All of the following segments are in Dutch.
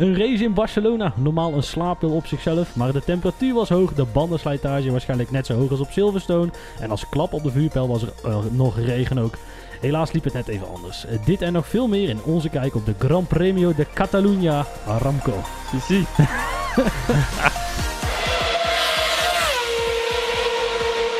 Een race in Barcelona. Normaal een slaappil op zichzelf, maar de temperatuur was hoog. De bandenslijtage waarschijnlijk net zo hoog als op Silverstone. En als klap op de vuurpijl was er eh, nog regen ook. Helaas liep het net even anders. Eh, dit en nog veel meer in onze kijk op de Gran Premio de Catalunya Aramco.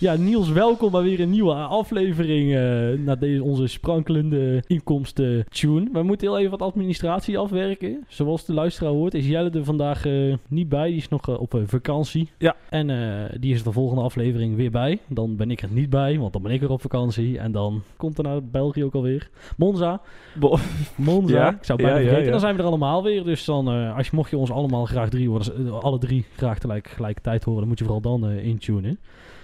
Ja, Niels, welkom bij weer een nieuwe aflevering uh, naar deze, onze sprankelende inkomsten tune. We moeten heel even wat administratie afwerken. Zoals de luisteraar hoort is Jelle er vandaag uh, niet bij. Die is nog uh, op vakantie. Ja. En die is de volgende aflevering weer bij. Dan ben ik er niet bij, want dan ben ik er op vakantie. En dan komt er naar België ook alweer. Monza. Bo Monza. Ja. Ik zou bijna ja, vergeten. Ja, dan zijn we er allemaal weer. Dus dan, als je, mocht je ons allemaal graag drie horen, alle drie graag tegelijk, gelijkertijd horen, dan moet je vooral dan intunen.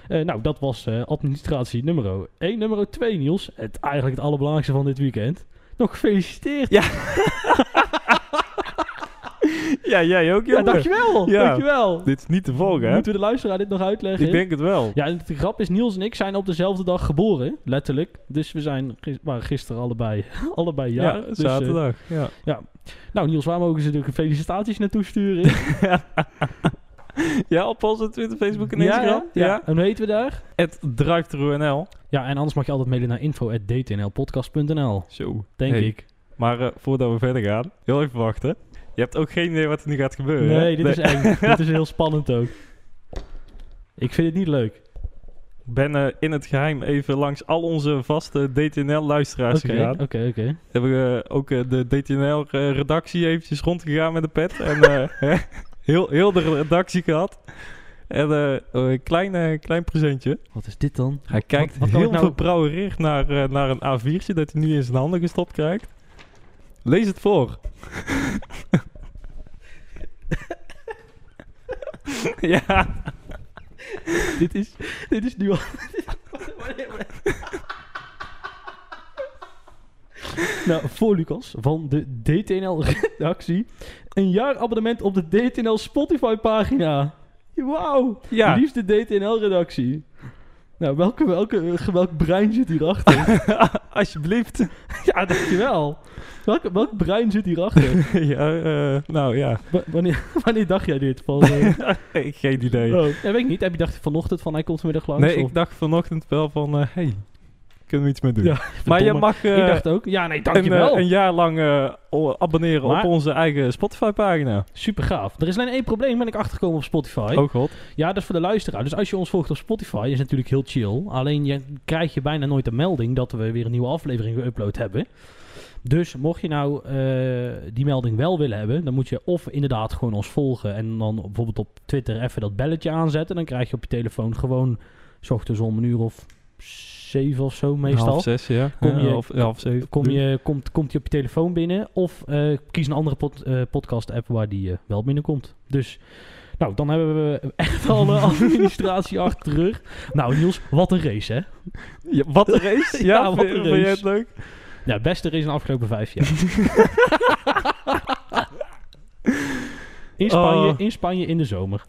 Uh, nou, dat was uh, administratie nummer 1. Nummer 2, Niels. Het, eigenlijk het allerbelangrijkste van dit weekend. Nog gefeliciteerd. Ja. ja, jij ook, jongen. Ja, dankjewel. Ja. Dankjewel. Dit is niet te volgen, hè? Moeten we de luisteraar dit nog uitleggen? Ik denk het wel. Ja, de grap is, Niels en ik zijn op dezelfde dag geboren. Letterlijk. Dus we zijn, waren gisteren allebei, allebei ja. ja dus, zaterdag. Uh, ja. ja. Nou, Niels, waar mogen ze de felicitaties naartoe sturen? ja, op onze Twitter, Facebook en Instagram. Ja, ja. En hoe heten we daar? Het. Ja, en anders mag je altijd mailen naar info.dtnlpodcast.nl. Zo. Denk ik. Maar uh, voordat we verder gaan, heel even wachten. Je hebt ook geen idee wat er nu gaat gebeuren. Nee, dit is eng. dit is heel spannend ook. Ik vind het niet leuk. Ik ben uh, in het geheim even langs al onze vaste DTNL-luisteraars okay, gegaan. Oké, oké. Hebben we uh, ook de DTNL-redactie eventjes rondgegaan met de pet. en heel, heel de redactie gehad. En uh, een klein, klein presentje. Wat is dit dan? Hij kijkt wat, wat heel nou... verbrouwerig naar, uh, naar een A4'tje dat hij nu in zijn handen gestopt krijgt. Lees het voor. ja. dit is, dit is nu al... nou, voor Lucas van de DTNL-redactie. Een jaar abonnement op de DTNL Spotify-pagina. Wauw. Ja. Liefste DTNL-redactie. Nou, welke, welke, welk brein zit hierachter? Alsjeblieft. ja, dankjewel. Welk, welk brein zit hierachter? ja, uh, nou ja. wanneer, wanneer dacht jij dit? Van, uh... Geen idee. Oh, ja, weet ik niet. Heb je dacht vanochtend van hij komt vanmiddag langs? Nee, of? ik dacht vanochtend wel van, uh, hey, kunnen we iets mee doen. Ja, maar je mag uh, ik dacht ook, ja nee, dankjewel. Een, een jaar lang uh, abonneren maar, op onze eigen Spotify-pagina. Super gaaf. Er is alleen één probleem, ben ik achtergekomen op Spotify. Oh god. Ja, dat is voor de luisteraar. Dus als je ons volgt op Spotify, is het natuurlijk heel chill. Alleen je krijg je bijna nooit een melding dat we weer een nieuwe aflevering geüpload hebben. Dus mocht je nou uh, die melding wel willen hebben, dan moet je of inderdaad gewoon ons volgen en dan bijvoorbeeld op Twitter even dat belletje aanzetten. Dan krijg je op je telefoon gewoon s ochtends om een uur of zeven of zo meestal. Half zes, ja. Kom je, half, half zeven. Kom je, komt, komt je op je telefoon binnen of uh, kies een andere pod, uh, podcast app waar die uh, wel binnenkomt. Dus... Nou, dan hebben we echt al administratie achter de rug. Nou, Niels, wat een race, hè? Ja, wat een race? ja, ja, wat een race. Vind je het leuk? Ja, beste race in de afgelopen vijf jaar. in, Spanje, oh. in Spanje in de zomer.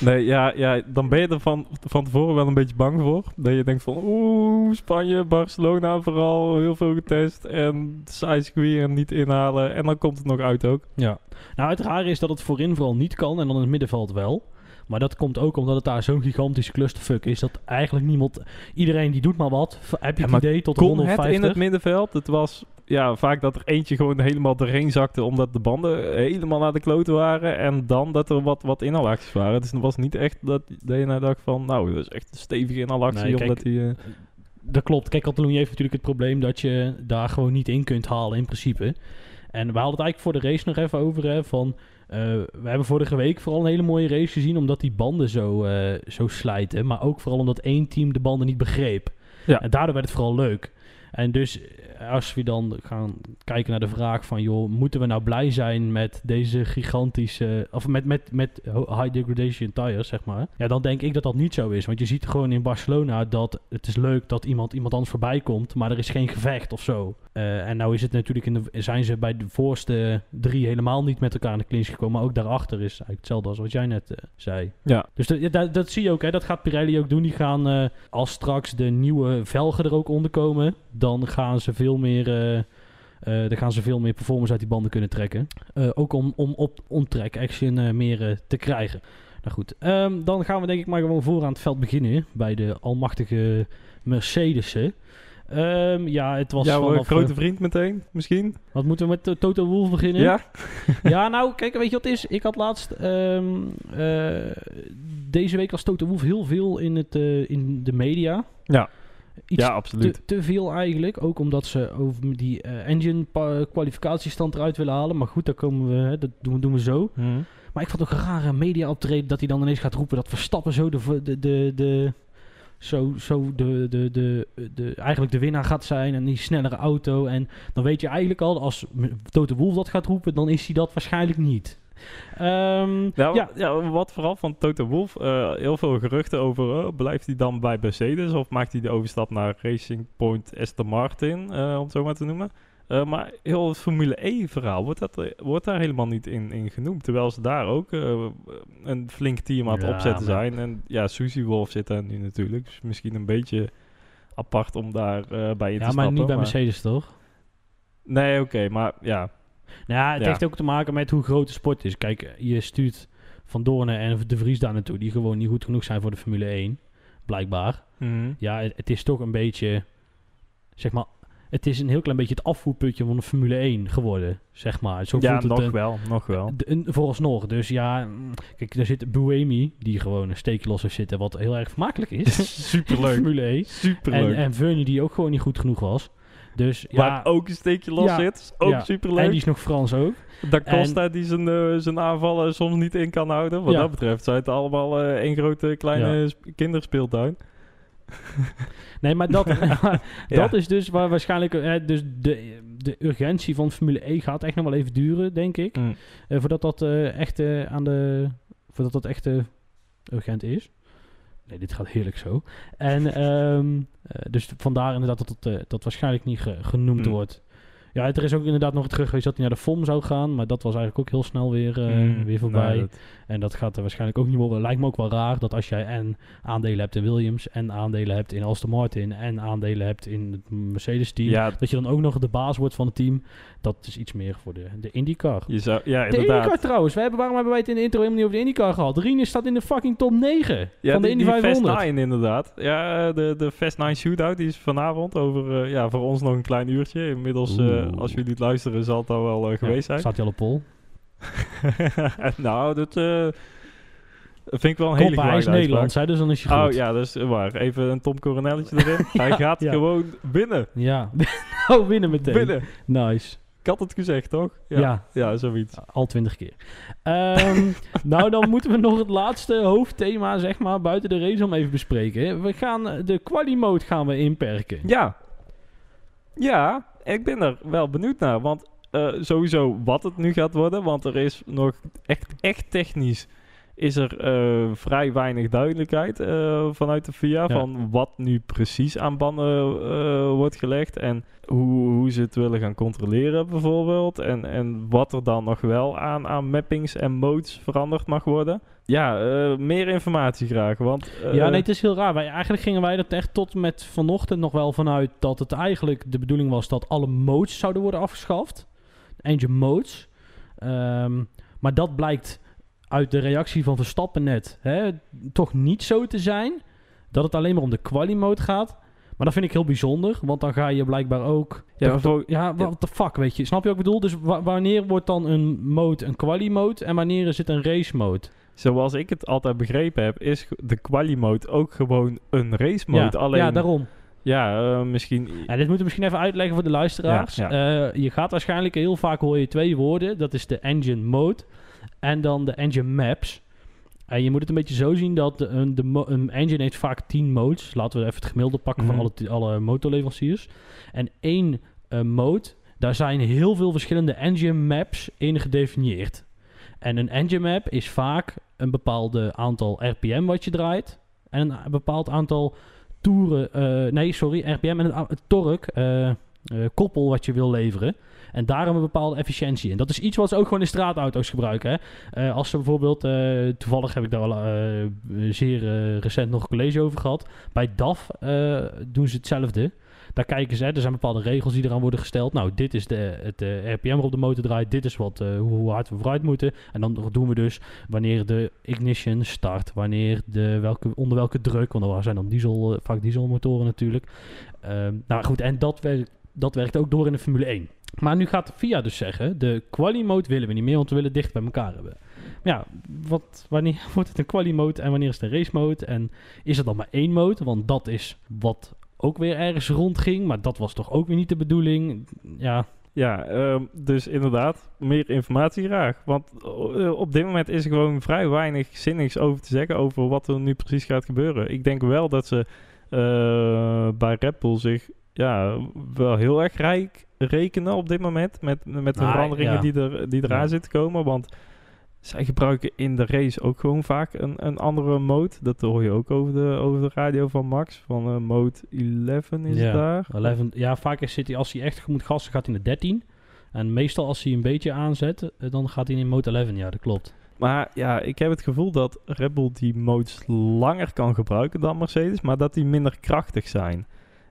Nee, ja, ja, dan ben je er van, van tevoren wel een beetje bang voor. Dat je denkt van, oeh, Spanje, Barcelona vooral, heel veel getest. En saai circuit en niet inhalen. En dan komt het nog uit ook. Ja. Nou, het rare is dat het voorin vooral niet kan en dan in het middenveld wel. Maar dat komt ook omdat het daar zo'n gigantische clusterfuck is. Dat eigenlijk niemand... Iedereen die doet maar wat. Heb je het idee tot de 150? het in het middenveld? Het was ja, vaak dat er eentje gewoon helemaal doorheen zakte... omdat de banden helemaal naar de kloten waren. En dan dat er wat, wat inhalacties waren. Dus het was niet echt dat, dat je nou dacht van... nou, dat is echt een stevige inhalactie. Nee, omdat die, uh... Dat klopt. Kijk, Catalonië heeft natuurlijk het probleem... dat je daar gewoon niet in kunt halen in principe. En we hadden het eigenlijk voor de race nog even over... Hè, van uh, we hebben vorige week vooral een hele mooie race gezien, omdat die banden zo, uh, zo slijten. Maar ook vooral omdat één team de banden niet begreep. Ja. En daardoor werd het vooral leuk. En dus eh, als we dan gaan kijken naar de vraag van... joh, moeten we nou blij zijn met deze gigantische... of met, met, met high degradation tires, zeg maar. Ja, dan denk ik dat dat niet zo is. Want je ziet gewoon in Barcelona dat het is leuk dat iemand iemand anders voorbij komt... maar er is geen gevecht of zo. Eh, en nou is het natuurlijk in de, zijn ze bij de voorste drie helemaal niet met elkaar in de clinch gekomen. Maar ook daarachter is eigenlijk hetzelfde als wat jij net eh, zei. Ja. Dus dat- dat, dat zie je ook, hè. dat gaat Pirelli ook doen. Die gaan, eh, als straks de nieuwe velgen er ook onder komen, dan gaan ze veel meer, dan gaan ze veel meer performance uit die banden kunnen trekken. Ook om, om op on-track action eh, meer te krijgen. Nou goed, ehm, dan gaan we denk ik maar gewoon voor aan het veld beginnen bij de almachtige Mercedes'en. Ehm, ja, het was Jouw eh, vanaf, grote eh, vriend meteen, misschien? wat moeten we met eh, Toto Wolff beginnen? Ja? Ja, nou, kijk, weet je wat het is? Ik had laatst... ehm, eh, deze week was Toto Wolff heel veel in, het, in de media. Ja. Iets ja, absoluut. te veel eigenlijk. Ook omdat ze over die eh, engine kwalificatiestand eruit willen halen. Maar goed, daar komen we, hè, dat doen, we- doen we zo. Mhm. Maar ik vond het ook een rare media optreden dat hij dan ineens gaat roepen dat Verstappen zo de, de, de, de zo, zo de, de, de, de, eigenlijk de winnaar gaat zijn en die snellere auto. En dan weet je eigenlijk al, als Toto Wolff dat gaat roepen, dan is hij dat waarschijnlijk niet. Nou, ja, ja. wat vooral van Toto Wolff, eh, heel veel geruchten over, eh, blijft hij dan bij Mercedes of maakt hij de overstap naar Racing Point Aston Martin, eh, om het zo maar te noemen. Eh, maar heel het Formule E-verhaal wordt, dat, eh, wordt daar helemaal niet in, in genoemd. Terwijl ze daar ook eh, een flink team aan het Ja, opzetten maar- zijn. En ja, Suzy Wolf zit daar nu natuurlijk. Dus misschien een beetje apart om daar bij in te ja maar stappen. niet bij Mercedes toch? Nee, oké, maar ja. Nou ja, het Ja. heeft ook te maken met hoe groot de sport is. Kijk, je stuurt Van Doornen en De Vries daar naartoe, die gewoon niet goed genoeg zijn voor de Formule 1. Blijkbaar. Mhm. Ja, het, het is toch een beetje, zeg maar, het is een heel klein beetje het afvoerputje van de Formule 1 geworden, zeg maar. Zo Ja, voelt het nog een- wel, nog wel. de- vooralsnog. Dus ja, kijk, daar zit Buemi, die gewoon een steekje los heeft zitten, wat heel erg vermakelijk is. Superleuk. Formule 1. En, Superleuk. en Vernie, die ook gewoon niet goed genoeg was. Dus ja, Waar ook een steekje los Ja. zit. Ook Ja. superleuk. en die is nog Frans ook. Da Costa die zijn, eh, zijn aanvallen soms niet in kan houden. Wat dat betreft zijn het allemaal eh, één grote kleine kinderspeeltuin. Nee, maar dat, Ja. dat is dus waar waarschijnlijk... eh, dus de, de urgentie van Formule E gaat echt nog wel even duren, denk ik. Mm. Eh, voordat dat eh, echt aan de... Voordat dat echt urgent is. Nee, dit gaat heerlijk zo. En ehm, eh, dus vandaar inderdaad dat het dat waarschijnlijk niet ge- genoemd Mm. wordt. Ja, er is ook inderdaad nog terug geweest dat hij naar de FOM zou gaan. Maar dat was eigenlijk ook heel snel weer, eh, Mm. weer voorbij. Nee, dat- En dat gaat er waarschijnlijk ook niet worden. Lijkt me ook wel raar dat als jij en aandelen hebt in Williams... en aandelen hebt in Aston Martin... en aandelen hebt in het Mercedes-team... ja, dat je dan ook nog de baas wordt van het team. Dat is iets meer voor de, de IndyCar. je zou, ja, De IndyCar inderdaad. trouwens. We hebben, waarom hebben wij het in de intro helemaal niet over de IndyCar gehad? Rinus staat in de fucking top 9 Ja, van de Indy die Fast 500. 9 inderdaad. Ja, de, de Fast 9 shootout die is vanavond over, eh, ja, voor ons nog een klein uurtje. Inmiddels. Als jullie het luisteren, zal het al wel eh, geweest zijn. Staat hij al op pol? nou, dat eh, vind ik wel een hele is gewaagde Nederlands, hè, dus dan is je goed. Oh ja, dat is waar. Even een Tom Coronelletje erin. Hij gaat ja. gewoon winnen. Ja. oh, winnen meteen. Winnen. Nice. Ik had het gezegd, toch? Ja. Ja, zoiets. Al twintig keer. Ehm, nou, dan moeten we nog het laatste hoofdthema, zeg maar, buiten de race om even bespreken. We gaan eh, de quali-mode gaan we inperken. Ja. Ja, ik ben er wel benieuwd naar. Want eh, sowieso wat het nu gaat worden. Want er is nog echt, echt technisch... is er eh, vrij weinig duidelijkheid eh, vanuit de. Ja. van wat nu precies aan banden eh, wordt gelegd... en hoe, hoe ze het willen gaan controleren bijvoorbeeld... en, en wat er dan nog wel aan, aan mappings en modes veranderd mag worden. Ja, meer informatie graag, want... Ja, nee, het is heel raar. Wij, eigenlijk gingen wij er echt tot met vanochtend nog wel vanuit dat het eigenlijk de bedoeling was dat alle modes zouden worden afgeschaft. Engine modes. Ehm, maar dat blijkt uit de reactie van Verstappen net hè, toch niet zo te zijn. Dat het alleen maar om de quali-mode gaat. Maar dat vind ik heel bijzonder, want dan ga je blijkbaar ook... Ja, what the fuck, weet je. Snap je wat ik bedoel? Dus wa- wanneer wordt dan een mode een quali-mode en wanneer is het een race-mode? Zoals ik het altijd begrepen heb, is de quali-mode ook gewoon een race-mode. Ja, Alleen, ja, daarom. ja, eh, misschien... Ja, dit moeten we misschien even uitleggen voor de luisteraars. Ja, Eh, je gaat waarschijnlijk heel vaak hoor je twee woorden. Dat is de engine mode en dan de engine maps. En je moet het een beetje zo zien dat een, de een engine heeft vaak 10 modes. Laten we even het gemiddelde pakken Mhm. van alle, alle motorleveranciers. En één eh, mode, daar zijn heel veel verschillende engine maps in gedefinieerd. En een engine map is vaak een bepaald aantal RPM wat je draait. En een bepaald aantal toeren, eh, nee sorry, RPM en een, torque, eh, eh, koppel wat je wil leveren. En daarom een bepaalde efficiëntie in. Dat is iets wat ze ook gewoon in straatauto's gebruiken. Hè? Eh, als ze bijvoorbeeld, eh, toevallig heb ik daar al eh, zeer recent nog een college over gehad. Bij DAF doen ze hetzelfde. Daar kijken ze, hè, er zijn bepaalde regels die eraan worden gesteld. Nou, dit is de, het RPM waarop de motor draait. Dit is wat, hoe, hard we vooruit moeten. En dan doen we dus wanneer de ignition start. Wanneer de, welke, onder welke druk. Want er zijn dan diesel, vaak dieselmotoren natuurlijk. Ehm, nou goed, en dat werkt, dat werkt ook door in de Formule 1. Maar nu gaat FIA dus zeggen, de quali mode willen we niet meer, want we willen dicht bij elkaar hebben. Maar ja, wat, wanneer wordt het een quali mode en wanneer is het een race mode? En is er dan maar één mode? Want dat is wat ook weer ergens rondging, maar dat was toch ook weer niet de bedoeling? Ja, Ja, ehm, dus inderdaad, meer informatie graag. Want eh, op dit moment is er gewoon vrij weinig zinnigs over te zeggen over wat er nu precies gaat gebeuren. Ik denk wel dat ze eh, bij Red Bull zich ja, wel heel erg rijk rekenen op dit moment met, met de Nou, veranderingen ja. die, er, die eraan Ja. zitten komen. Want zij gebruiken in de race ook gewoon vaak een, een andere mode. Dat hoor je ook over de, over de radio van Max. Van eh, mode 11 is Ja. daar. 11, ja, vaak is City, als hij echt moet gassen, gaat hij naar 13. En meestal als hij een beetje aanzet, eh, dan gaat hij in mode 11. Ja, dat klopt. Maar ja, ik heb het gevoel dat Red Bull die modes langer kan gebruiken dan Mercedes, maar dat die minder krachtig zijn.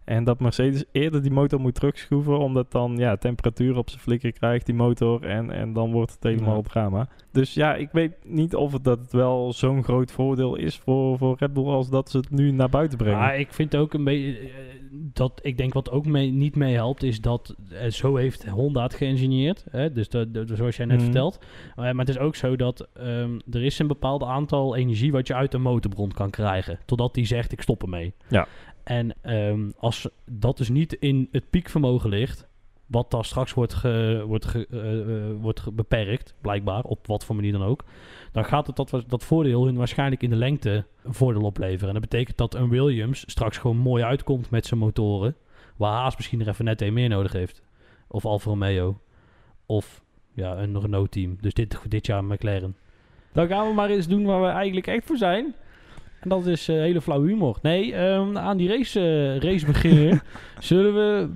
En dat Mercedes eerder die motor moet terugschroeven, omdat dan ja, temperatuur op zijn flikker krijgt, die motor, en, en dan wordt het helemaal Ja. drama. Dus ja, ik weet niet of het, dat wel zo'n groot voordeel is voor, voor Red Bull als dat ze het nu naar buiten brengen. Maar ik vind ook een beetje eh, dat ik denk wat ook mee, niet meehelpt is dat eh, zo heeft Honda het geïngineerd. Hè? Dus dat, dat- zoals jij net Mhm. vertelt. Eh, maar het is ook zo dat ehm, er is een bepaald aantal energie wat je uit de motorbron kan krijgen. Totdat die zegt ik stop ermee. Ja. En ehm, als dat dus niet in het piekvermogen ligt. Wat dan straks wordt, wordt, eh, eh, wordt beperkt, blijkbaar, op wat voor manier dan ook. Dan gaat het dat, dat voordeel hun waarschijnlijk in de lengte een voordeel opleveren. En dat betekent dat een Williams straks gewoon mooi uitkomt met zijn motoren. Waar Haas misschien er even net een meer nodig heeft. Of Alfa Romeo. Of ja, een Renault-team. Dus dit, dit jaar McLaren. Dan gaan we maar eens doen waar we eigenlijk echt voor zijn. En dat is eh, hele flauwe humor. Nee, ehm, aan die race, eh, race beginnen zullen we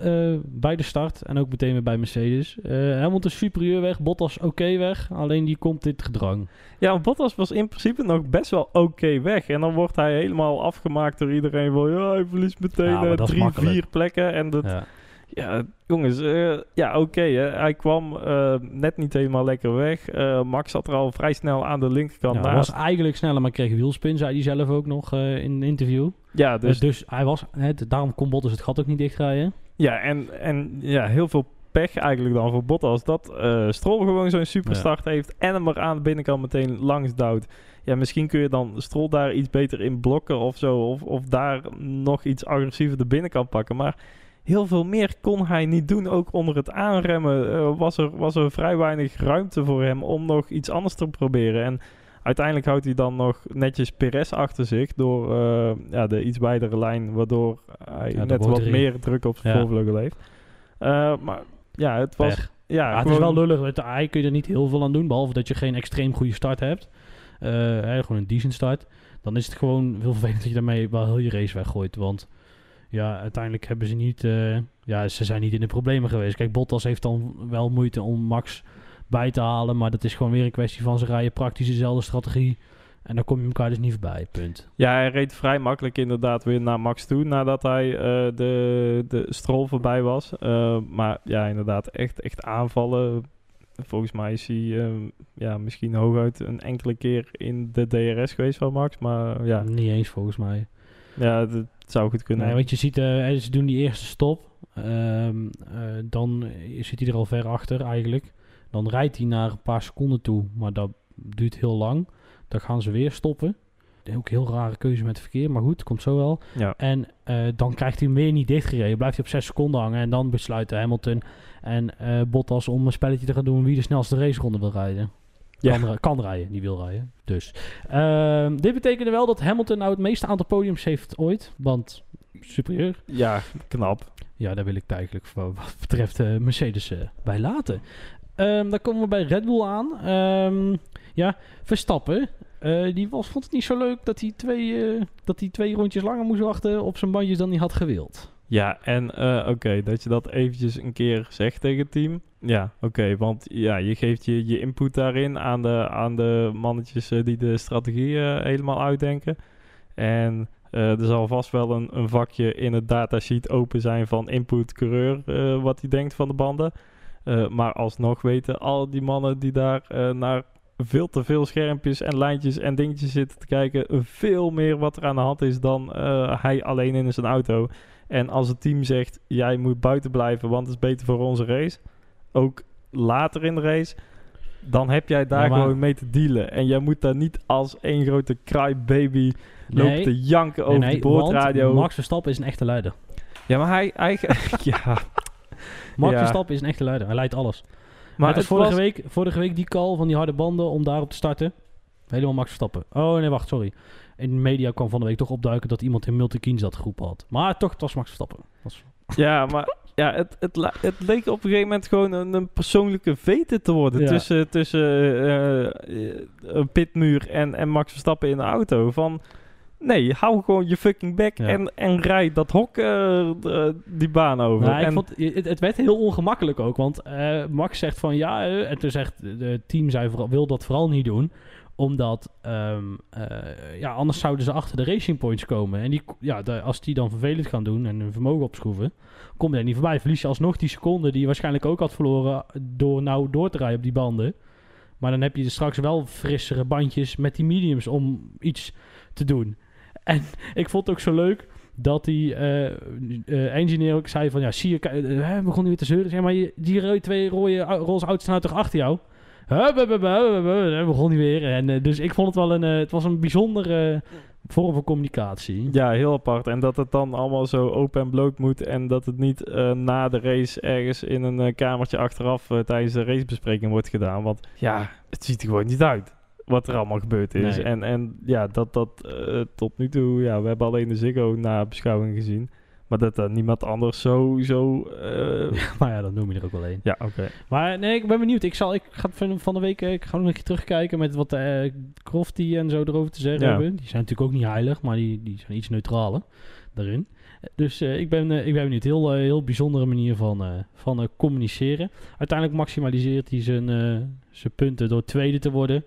eh, bij de start en ook meteen weer bij Mercedes. Hamilton superieur weg, Bottas oké weg. Alleen die komt dit gedrang. Ja, Bottas was in principe nog best wel oké weg. En dan wordt hij helemaal afgemaakt door iedereen van... Ja, hij verliest meteen Ja, drie, vier plekken. En dat, Ja. Ja, jongens, eh, ja, oké. hij kwam eh, net niet helemaal lekker weg. Eh, Max zat er al vrij snel aan de linkerkant Ja, hij was eigenlijk sneller, maar kreeg wielspin, zei hij zelf ook nog in een interview. Ja, Dus, dus, hij was, hè, daarom kon Bottas het gat ook niet dichtrijden. ja, en, en ja, heel veel pech eigenlijk dan voor Bottas. Dat eh Stroll gewoon zo'n superstart heeft en hem er aan de binnenkant meteen langs duwt. Ja, misschien kun je dan Stroll daar iets beter in blokken of zo. Of, of daar nog iets agressiever de binnenkant pakken. Maar heel veel meer kon hij niet doen. Ook onder het aanremmen eh, was, er, was er vrij weinig ruimte voor hem om nog iets anders te proberen. En uiteindelijk houdt hij dan nog netjes Perez achter zich door eh, ja, de iets wijdere lijn, waardoor hij Ja, net wat meer druk op zijn Ja. voorvleugel heeft. Eh, maar ja, het was... Pech. Ja, Ja, het is wel lullig. Met de AI kun je er niet heel veel aan doen. Behalve dat je geen extreem goede start hebt. Gewoon een decent start. Dan is het gewoon heel vervelend dat je daarmee wel heel je race weggooit. Want ja, uiteindelijk hebben ze niet... eh, ja, ze zijn niet in de problemen geweest. Kijk, Bottas heeft dan wel moeite om Max bij te halen. Maar dat is gewoon weer een kwestie van ze rijden praktisch dezelfde strategie. En dan kom je elkaar dus niet voorbij. Punt. Ja, hij reed vrij makkelijk inderdaad weer naar Max toe nadat hij eh, de, de strol voorbij was. Eh, maar ja, inderdaad, echt, echt aanvallen. Volgens mij is hij ja, misschien hooguit een enkele keer in de DRS geweest van Max. Maar ja, Niet eens volgens mij. ja dat zou goed kunnen. Nee, want je ziet, eh, ze doen die eerste stop. Ehm, eh, dan zit hij er al ver achter eigenlijk. Dan rijdt hij naar een paar seconden toe, maar dat duurt heel lang. Dan gaan ze weer stoppen. Ook heel rare keuze met het verkeer, maar goed, komt zo wel. ja. En eh, dan krijgt hij hem weer niet dichtgereden. Blijft hij op 6 seconden hangen. En dan besluiten Hamilton en Bottas om een spelletje te gaan doen wie de snelste raceronde wil rijden. Ja. Kan, kan rijden, die wil rijden. Dus. Ehm, dit betekende wel dat Hamilton nou het meeste aantal podiums heeft ooit. Want superieur. Ja, knap. Ja, daar wil ik eigenlijk voor wat betreft eh, Mercedes eh, bij laten. Ehm, dan komen we bij Red Bull aan. Ehm, ja, Verstappen. eh, die was, vond het niet zo leuk dat hij, twee, dat hij twee rondjes langer moest wachten op zijn bandjes dan hij had gewild. Ja, en eh, oké, dat je dat eventjes een keer zegt tegen het team. Ja, oké, want ja, je geeft je, je input daarin aan de, aan de mannetjes eh, die de strategie eh, helemaal uitdenken. En er zal vast wel een, een vakje in het datasheet open zijn van input coureur, wat hij denkt van de banden. Maar alsnog weten al die mannen die daar naar veel te veel schermpjes en lijntjes en dingetjes zitten te kijken, veel meer wat er aan de hand is dan hij alleen in zijn auto. En als het team zegt, jij moet buiten blijven, want het is beter voor onze race. Ook later in de race. Dan heb jij daar Ja, maar- gewoon mee te dealen. En jij moet daar niet als één grote crybaby lopen te janken over nee, die boordradio. Max Verstappen is een echte leider. Ja, maar hij... hij ja, Max Ja. Verstappen is een echte leider. Hij leidt alles. maar het vorige, was... Week, vorige week die call van die harde banden om daarop te starten. Helemaal Max Verstappen. Oh nee, wacht, sorry. In de media kwam van de week toch opduiken dat iemand in Multikins dat geroepen had. Maar toch, het was Max Verstappen. Was- Ja, maar ja, het, het, het leek op een gegeven moment gewoon een, een persoonlijke vete te worden. Ja. Tussen, tussen eh, eh, een pitmuur en, en Max Verstappen in de auto. Van, nee, hou gewoon je fucking bek Ja. en, en rijd dat hok eh, die baan over. Nou, ik vond, het, het werd heel ongemakkelijk ook. Want Max zegt van ja. en toen zegt het team zei wil dat vooral niet doen. Omdat ehm, eh, ja, anders zouden ze achter de racing points komen. En die, ja, als die dan vervelend gaan doen en hun vermogen opschroeven. Kom je er niet voorbij. Verlies je alsnog die seconde die je waarschijnlijk ook had verloren. Door nou door te rijden op die banden. Maar dan heb je straks wel frissere bandjes met die mediums om iets te doen. En ik vond het ook zo leuk dat die eh, eh, engineer ook zei van... Ja, zie je, begon nu weer te zeuren. Zeg maar, die twee rode roze auto's staan toch achter jou? Hup, hup, hup, hup, hup, hup. En begon hij weer. En eh, dus ik vond het wel een... eh, het was een bijzondere vorm van communicatie. ja, heel apart. En dat het dan allemaal zo open en bloot moet. En dat het niet eh, na de race ergens in een eh, kamertje achteraf eh, tijdens de racebespreking wordt gedaan. Want ja, het ziet er gewoon niet uit wat er allemaal gebeurd is. Nee. En, en ja, dat dat eh, tot nu toe, ja, we hebben alleen de Ziggo na beschouwing gezien. Maar dat er niemand anders zo, zo eh, Maar ja, dat noem je er ook wel een. ja, oké. Maar nee, ik ben benieuwd. Ik, zal, ik ga van, van de week eh, ik ga nog een keer terugkijken met wat eh Crofty en zo erover te zeggen Ja. hebben. Die zijn natuurlijk ook niet heilig, maar die, die zijn iets neutraler daarin. Dus eh, ik, ben, eh, ik ben benieuwd. Heel, eh, heel bijzondere manier van, eh, van eh, communiceren. Uiteindelijk maximaliseert hij zijn, eh, zijn punten door tweede te worden.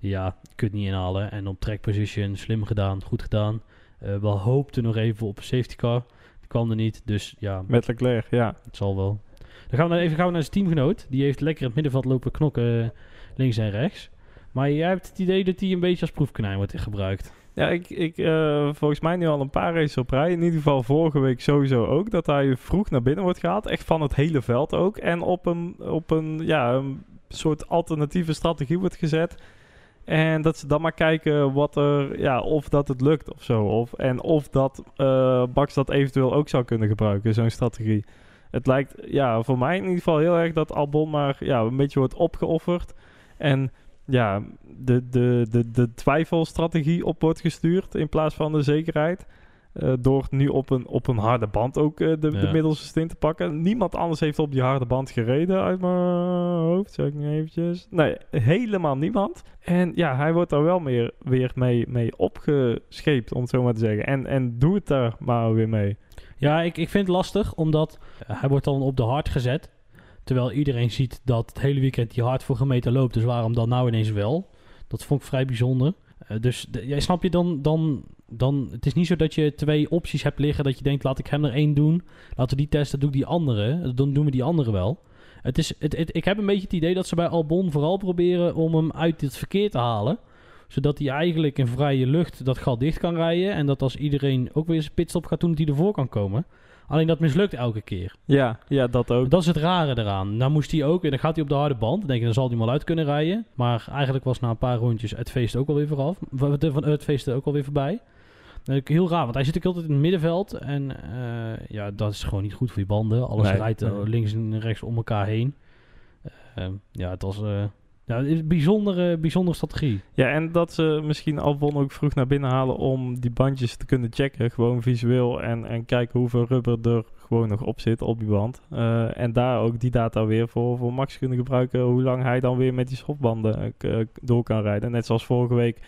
Ja, je kunt niet inhalen. En op track position, slim gedaan, goed gedaan. Eh we hoopten nog even op een safety car. Die kwam er niet, dus ja, Met Leclerc, ja. het zal wel. Dan gaan we even gaan we naar zijn teamgenoot. Die heeft lekker in het middenveld lopen knokken eh, links en rechts. Maar jij hebt het idee dat hij een beetje als proefkonijn wordt gebruikt. Ja, ik, ik eh, volgens mij nu al een paar races op rij. In ieder geval vorige week sowieso ook. Dat hij vroeg naar binnen wordt gehaald. Echt van het hele veld ook. En op een, op een, ja, een soort alternatieve strategie wordt gezet. En dat ze dan maar kijken wat er, ja, of dat het lukt of zo. Of, en of dat eh Bax dat eventueel ook zou kunnen gebruiken, zo'n strategie. Het lijkt ja, voor mij in ieder geval heel erg dat Albon maar ja, een beetje wordt opgeofferd. En ja, de, de, de, de twijfelstrategie op wordt gestuurd in plaats van de zekerheid. Eh, door nu op een, op een harde band ook eh, de, de middelste stint te pakken. Niemand anders heeft op die harde band gereden uit mijn hoofd. Zeg ik nu eventjes. Nee, helemaal niemand. En ja, hij wordt daar wel meer, weer mee, mee opgescheept, om het zo maar te zeggen. En, en doe het daar maar weer mee. Ja, ik, ik vind het lastig, omdat hij wordt dan op de hard gezet. Terwijl iedereen ziet dat het hele weekend die hard voor gemeten loopt. Dus waarom dan nou ineens wel? Dat vond ik vrij bijzonder. Eh, dus jij snap je dan, dan, dan... Het is niet zo dat je twee opties hebt liggen dat je denkt, laat ik hem er één doen. Laten we die testen, doe ik die andere. Dan doen we die andere wel. Het is, het, het- ik heb een beetje het idee dat ze bij Albon vooral proberen om hem uit dit verkeer te halen. Zodat hij eigenlijk in vrije lucht dat gat dicht kan rijden. En dat als iedereen ook weer zijn pitstop gaat doen, dat hij ervoor kan komen. Alleen dat mislukt elke keer. Ja, ja dat ook. Dat is het rare eraan. Nou moest hij ook, en dan gaat hij op de harde band. Dan denk je, dan zal hij wel uit kunnen rijden. Maar eigenlijk was na een paar rondjes het feest ook alweer vooraf. Het feest ook alweer voorbij. Heel raar, want hij zit ook altijd in het middenveld. En eh, ja, dat is gewoon niet goed voor je banden. Alles Nee, rijdt eh, nee. links en rechts om elkaar heen. Eh, ja, het was, eh, Ja, het is een bijzondere, bijzondere strategie. Ja, en dat ze misschien Albon ook vroeg naar binnen halen om die bandjes te kunnen checken. Gewoon visueel en, en kijken hoeveel rubber er gewoon nog op zit op die band. En daar ook die data weer voor, voor Max kunnen gebruiken. Hoe lang hij dan weer met die eh, door kan rijden. Net zoals vorige week.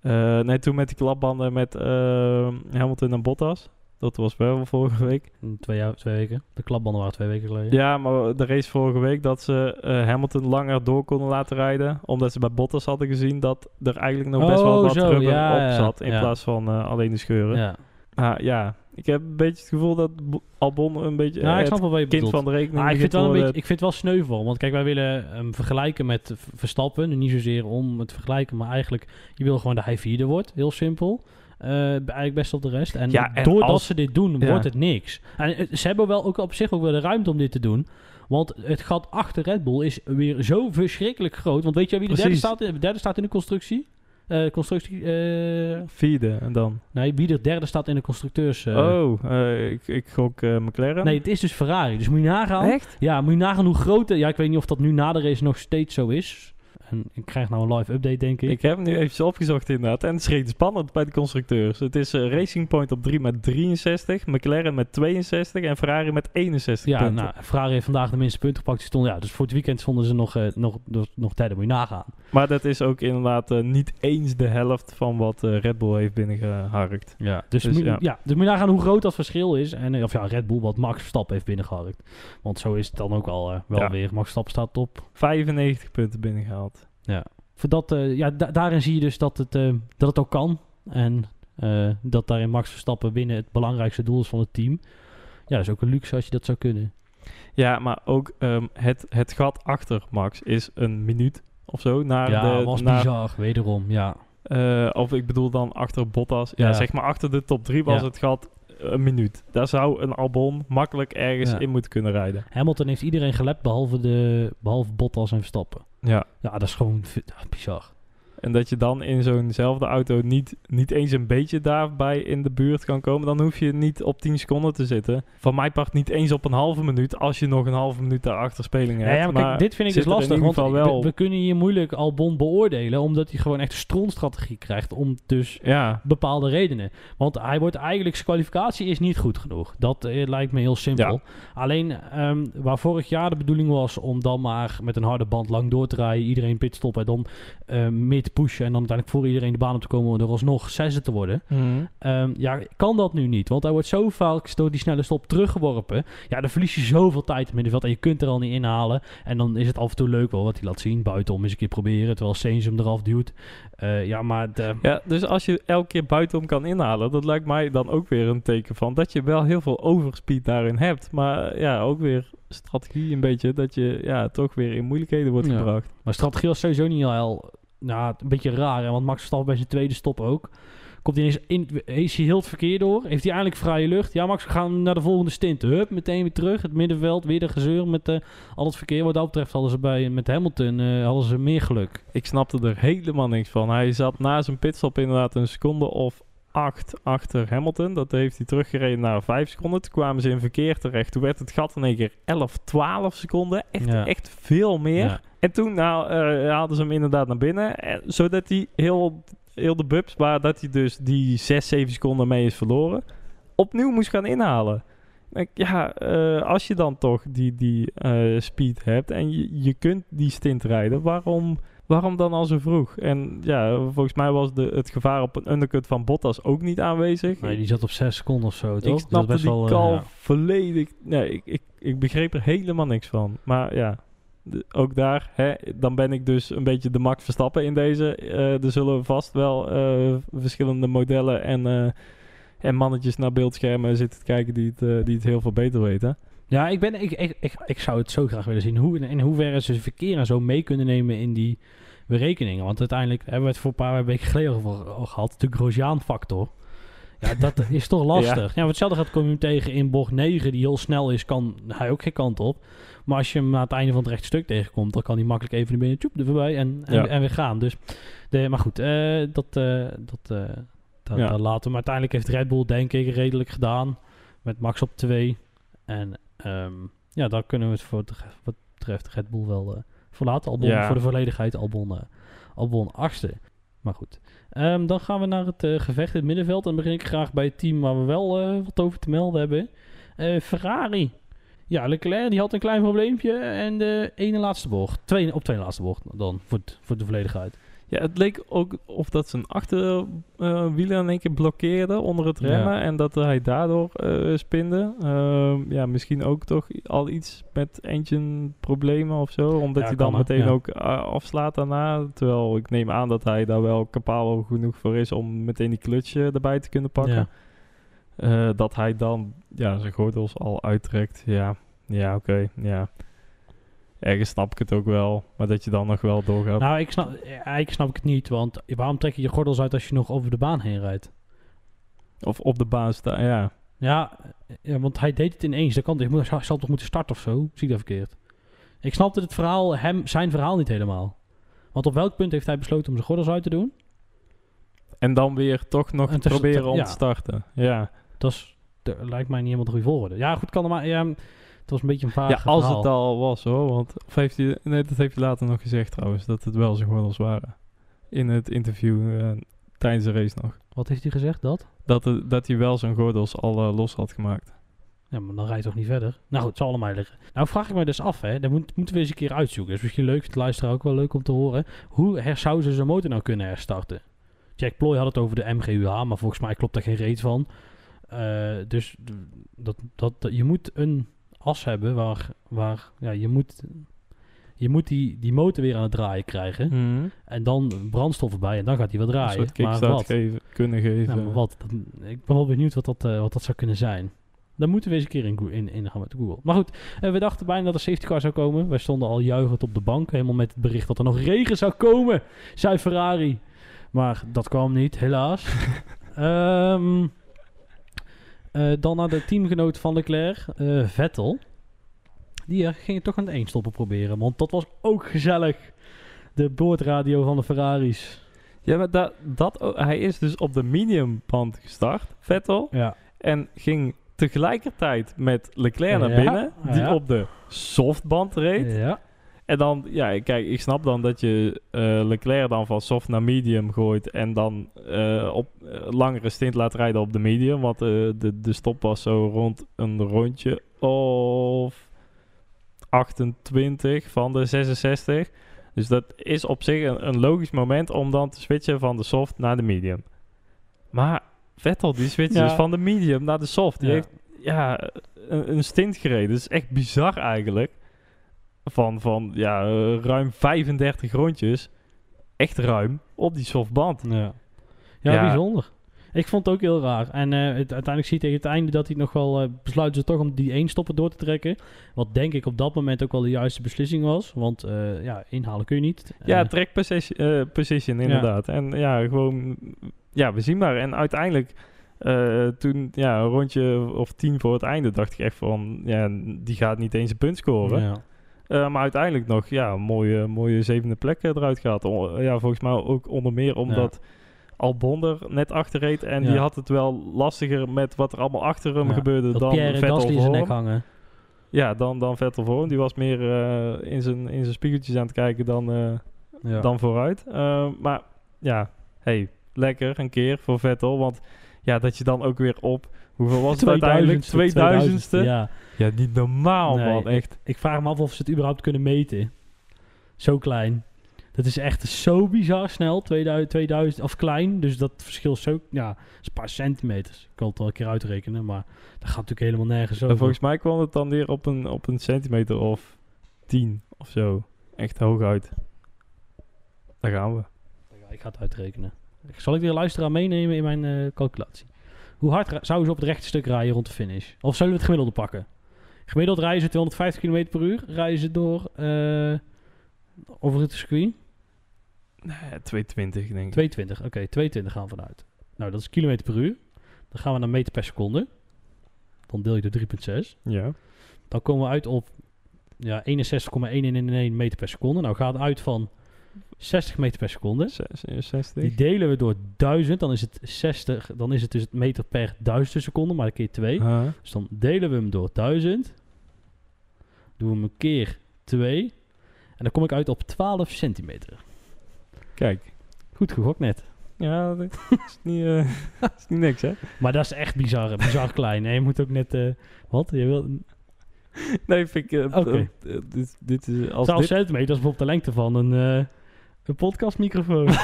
Eh net toen met die klapbanden met eh, Hamilton en Bottas. Dat was wel vorige week. Twee, jaar, twee weken. De klapbanden waren twee weken geleden. Ja, maar de race vorige week dat ze eh, Hamilton langer door konden laten rijden. Omdat ze bij Bottas hadden gezien dat er eigenlijk nog best wel Oh, wat zo, rubber ja, op zat. In ja. plaats van eh, alleen de scheuren. Ja. Ah, ja, ik heb een beetje het gevoel dat Bo- Albon een beetje Nou, eh, ik snap het wel wat je kind bedoelt. van de rekening Ah, ik, vind wel een beetje, ik vind het wel sneuvel. Want kijk, wij willen hem vergelijken met Verstappen. Niet zozeer om het te vergelijken, maar eigenlijk... Je wil gewoon dat hij vierde wordt. Heel simpel. Eh, eigenlijk best op de rest. En, Ja, en doordat als- ze dit doen, Ja. wordt het niks. En eh, ze hebben wel ook op zich ook wel de ruimte om dit te doen. Want het gat achter Red Bull is weer zo verschrikkelijk groot. Want weet jij wie de derde staat, de derde staat in de constructie? Eh, constructie eh, Vierde en dan. nee, wie de derde staat in de constructeurs... eh, oh, eh, ik, ik gok McLaren. Nee, het is dus Ferrari. Dus moet je nagaan. Echt? Ja, moet je nagaan hoe groot... Ja, ik weet niet of dat nu na de race nog steeds zo is. En ik krijg nou een live update, denk ik. Ik heb hem nu even opgezocht inderdaad. En het is spannend bij de constructeurs. Het is eh, Racing Point op 3 met 63, McLaren met 62 en Ferrari met 61 ja, punten. nou, Ferrari heeft vandaag de minste punten gepakt. Stonden, ja, dus voor het weekend stonden ze nog, eh, nog, nog, nog derde. Moet je nagaan. Maar dat is ook inderdaad eh, niet eens de helft van wat Red Bull heeft binnengeharkt. Ja, dus, Dus moet, je- ja. ja. dus moet je nagaan hoe groot dat verschil is. En, of ja, Red Bull wat Max Verstappen heeft binnengeharkt. Want zo is het dan ook al wel Ja. weer. Max Verstappen staat op 95 punten binnengehaald. Voor dat, eh, ja, da- daarin zie je dus dat het, eh, dat het ook kan. En eh, dat daarin Max Verstappen binnen het belangrijkste doel is van het team. Ja, dat is ook een luxe als je dat zou kunnen. Ja, maar ook ehm, het, het gat achter Max is een minuut of zo. Naar ja, de, was naar, bizar, wederom. Ja, of ik bedoel dan achter Bottas. Ja, Ja. zeg maar achter de top 3 was Ja. het gat een minuut. Daar zou een Albon makkelijk ergens Ja. in moeten kunnen rijden. Hamilton heeft iedereen gelept behalve, de, behalve Bottas en Verstappen. Ja. Ja, dat is gewoon ja, bizar. En dat je dan in zo'nzelfde auto niet, niet eens een beetje daarbij in de buurt kan komen. Dan hoef je niet op 10 seconden te zitten. Van mijn part niet eens op een halve minuut. Als je nog een halve minuut daarachter speling hebt. ja, maar kijk, dit vind ik dus lastig. Want we, wel- we kunnen hier moeilijk Albon beoordelen. Omdat hij gewoon echt een strontstrategie krijgt. Om dus Ja, bepaalde redenen. Want hij wordt eigenlijk, zijn kwalificatie is niet goed genoeg. Dat eh, lijkt me heel simpel. Ja. Alleen ehm, waar vorig jaar de bedoeling was om dan maar met een harde band lang door te rijden, iedereen pitstoppen en dan mee te pushen en dan uiteindelijk voor iedereen de baan op te komen om er alsnog zesde te worden. Ehm, ja, kan dat nu niet. Want hij wordt zo vaak door die snelle stop teruggeworpen. Ja, dan verlies je zoveel tijd in het middenveld en je kunt er al niet inhalen. En dan is het af en toe leuk wel wat hij laat zien. Buitenom eens een keer proberen, terwijl Sainz hem eraf duwt. Eh, ja, maar de, Ja, dus als je elke keer buitenom kan inhalen, dat lijkt mij dan ook weer een teken van dat je wel heel veel overspeed daarin hebt. Maar ja, ook weer strategie een beetje, dat je ja, toch weer in moeilijkheden wordt Ja. gebracht. Maar strategie was sowieso niet heel... Nou, een beetje raar, hè? want Max Verstappen bij zijn tweede stop ook. Komt hij ineens in, is hij heel het verkeer door? Heeft hij eindelijk vrije lucht? Ja, Max, we gaan naar de volgende stint. Hup, meteen weer terug. Het middenveld, weer de gezeur met eh, al het verkeer. Wat dat betreft hadden ze bij, met Hamilton eh, hadden ze meer geluk. Ik snapte er helemaal niks van. Hij zat na zijn pitstop inderdaad een seconde of acht achter Hamilton. Dat heeft hij teruggereden naar vijf seconden. Toen kwamen ze in verkeer terecht. Toen werd het gat in één keer 11, 12 seconden. Echt, Ja. echt veel meer. Ja. En toen nou, eh, haalden ze hem inderdaad naar binnen. En, zodat hij heel, heel de bubs, waar dat hij dus die 6, 7 seconden mee is verloren, opnieuw moest gaan inhalen. Ja, eh, als je dan toch die, die eh, speed hebt en je, je kunt die stint rijden, waarom, waarom dan al zo vroeg? En ja, volgens mij was de, het gevaar op een undercut van Bottas ook niet aanwezig. Nee, die zat op 6 seconden of zo, toch? ik Dat snapte best die wel, eh, ja. volledig. Nee, ik, ik, ik begreep er helemaal niks van. Maar ja, ook daar, hè, dan ben ik dus een beetje de Max Verstappen in deze. Eh, er zullen vast wel eh, verschillende modellen en, eh, en mannetjes naar beeldschermen zitten te kijken die het, die het heel veel beter weten. Ja, ik, ben, ik, ik, ik, ik zou het zo graag willen zien. Hoe, in hoeverre ze verkeer en zo mee kunnen nemen in die berekeningen. Want uiteindelijk hebben we het voor een paar weken geleden gehad. De Grosjean-factor. Ja, dat is toch lastig. Ja. want hetzelfde gaat kom je hem tegen in bocht 9, die heel snel is, kan hij ook geen kant op. Maar als je hem aan het einde van het rechte stuk tegenkomt, dan kan hij makkelijk even naar binnen, tjoep, er voorbij en, en, Ja. en weer gaan. Dus, de, maar goed, eh, dat, eh, dat, eh, dat, Ja. laten we. Maar uiteindelijk heeft Red Bull denk ik redelijk gedaan. Met Max op 2. En ehm, ja, dan kunnen we het voor wat betreft Red Bull wel eh, verlaten. Albon, Ja. voor de volledigheid, Albon, Albon achtste. Maar goed. Ehm, dan gaan we naar het eh, gevecht in het middenveld. En dan begin ik graag bij het team waar we wel eh, wat over te melden hebben. Eh, Ferrari. Ja, Leclerc die had een klein probleempje. En de ene laatste bocht. Twee, op twee laatste bocht dan, voor, voor de volledigheid. Ja, het leek ook of dat zijn achterwielen in één keer blokkeerde onder het Ja. remmen. En dat hij daardoor eh, spinde. Ehm, ja, misschien ook toch al iets met engine problemen of zo. Omdat Ja, hij dan meteen Ja. ook eh, afslaat daarna. Terwijl ik neem aan dat hij daar wel capabel genoeg voor is om meteen die clutch eh, erbij te kunnen pakken. Dat hij dan ja, zijn gordels al uittrekt. Ja, ja oké. ja. Ergens snap ik het ook wel. Maar dat je dan nog wel doorgaat. Nou, ik snap, eigenlijk snap ik het niet. Want waarom trek je je gordels uit als je nog over de baan heen rijdt? Of op de baan staan, ja. Ja, ja, want hij deed het ineens. Dat kan, hij zal toch moeten starten of zo? Zie ik dat verkeerd? Ik snapte het verhaal, hem, zijn verhaal niet helemaal. Want op welk punt heeft hij besloten om zijn gordels uit te doen? En dan weer toch nog te- proberen om ja. te starten. Ja. Dat is, lijkt mij niet helemaal de goede volgorde. Ja, goed, kan er maar. Ja, het was een beetje een vaag ja, als verhaal. het al was hoor. Want, of heeft hij, nee, dat heeft hij later nog gezegd trouwens. Dat het wel zijn gordels waren. In het interview eh, tijdens de race nog. Wat heeft hij gezegd? Dat? Dat, het, dat hij wel zijn gordels al los had gemaakt. Ja, maar dan rijdt toch niet verder? Nou goed, het zal allemaal liggen. Nou vraag ik me dus af, hè. Dat moet, moeten we eens een keer uitzoeken. is misschien leuk, het luisteren ook wel leuk om te horen. Hoe her, zou ze zijn motor nou kunnen herstarten? Jack Ploy had het over de MGUH, maar volgens mij klopt daar geen reet van. Eh, dus dat, dat, dat- je moet een as hebben waar, waar ja, je moet, je moet die, die motor weer aan het draaien krijgen. En dan brandstof erbij en dan gaat hij wel draaien. maar wat? geven, kunnen geven. Maar wat? Dat- ik ben wel benieuwd wat dat, eh, wat dat zou kunnen zijn. Dan moeten we eens een keer in, in, in gaan met Google. Maar goed, eh, we dachten bijna dat er safety car zou komen. Wij stonden al juichend op de bank. Helemaal met het bericht dat er nog regen zou komen. Zei Ferrari. Maar dat kwam niet, helaas. Ehm, eh, dan naar de teamgenoot van Leclerc, eh, Vettel. Die eh, ging toch aan het eenstoppen proberen. Want dat was ook gezellig. De boordradio van de Ferraris. Ja, maar dat, dat, hij is dus op de mediumband gestart, Vettel. Ja. En ging tegelijkertijd met Leclerc naar binnen, die ja. op de softband reed. Ja. En dan, ja, kijk, ik snap dan dat je eh, Leclerc dan van soft naar medium gooit en dan eh, op eh, langere stint laat rijden op de medium. Want de, de stop was zo rond een rondje of 28 van de 66. Dus dat is op zich een, een logisch moment om dan te switchen van de soft naar de medium. Maar Vettel, die switcht Ja. dus van de medium naar de soft. Die Ja. heeft ja, een, een stint gereden. Dat is echt bizar eigenlijk. Van, van ja, eh, ruim 35 rondjes. Echt ruim op die softband. Ja. Ja, Ja. bijzonder. Ik vond het ook heel raar. En eh, het, uiteindelijk zie je tegen het einde dat hij nog wel eh, besluiten ze toch om die één stoppen door te trekken. Wat denk ik op dat moment ook wel de juiste beslissing was. Want ja, inhalen kun je niet. Ja, track position, position inderdaad. En ja, gewoon, ja, we zien maar. En uiteindelijk, toen, ja, een rondje of tien voor het einde, dacht ik echt van, ja, die gaat niet eens een punt scoren. ja. Eh, maar uiteindelijk nog, ja, een mooie, mooie zevende plek eh, eruit gehad. O- ja, volgens mij ook onder meer omdat Albon er net achter reed. En Ja. die had het wel lastiger met wat er allemaal achter hem Ja. gebeurde Dat dan Pierre Vettel Gasly voor nek hangen. Ja, dan, dan Vettel voor hem. Die was meer eh, in, zijn, in zijn spiegeltjes aan het kijken dan, Ja. dan vooruit. Maar ja, hey, lekker een keer voor Vettel. Want ja, dat je dan ook weer op... Hoeveel was het uiteindelijk? 2000ste, 2000ste? Ja. Ja, niet normaal Nee, man, echt. Ik vraag me af of ze het überhaupt kunnen meten. Zo klein. Dat is echt zo bizar snel. 2000, 2000 of klein. Dus dat verschil is zo... Ja, is een paar centimeters. Ik kan het wel een keer uitrekenen. Maar dat gaat natuurlijk helemaal nergens En over. volgens mij kwam het dan weer op een, op een centimeter of 10 of zo. Echt hooguit. Daar gaan we. Ja, ik ga het uitrekenen. Zal ik de luisteraar meenemen in mijn eh, calculatie? Hoe hard zouden ze op het rechte stuk rijden rond de finish? Of zullen we het gemiddelde pakken? Gemiddeld rijden ze 250 km per uur. Rijden ze door eh, over het circuit? Nee, 220 denk ik. 220. Oké, 22 gaan we vanuit. Nou, dat is kilometer per uur. Dan gaan we naar meter per seconde. Dan deel je door 3,6. Ja. Dan komen we uit op ja, 61,111 meter per seconde. Nou, gaat uit van 60 meter per seconde. 66. Die delen we door 1000, dan is het 60, dan is het dus het meter per 1000 seconde, maar een keer 2. Ah. Dus dan delen we hem door 1000. Doen we hem een keer 2. En dan kom ik uit op 12 centimeter. Kijk. Goed gegokt net. Ja, dat is niet, eh, is niet niks, hè? Maar dat is echt bizar, bizar klein. En je moet ook net... eh, wat? Je wil, Nee, vind ik... eh, dit, dit is... Als 12 dit, centimeter, dat is bijvoorbeeld de lengte van een, een podcastmicrofoon.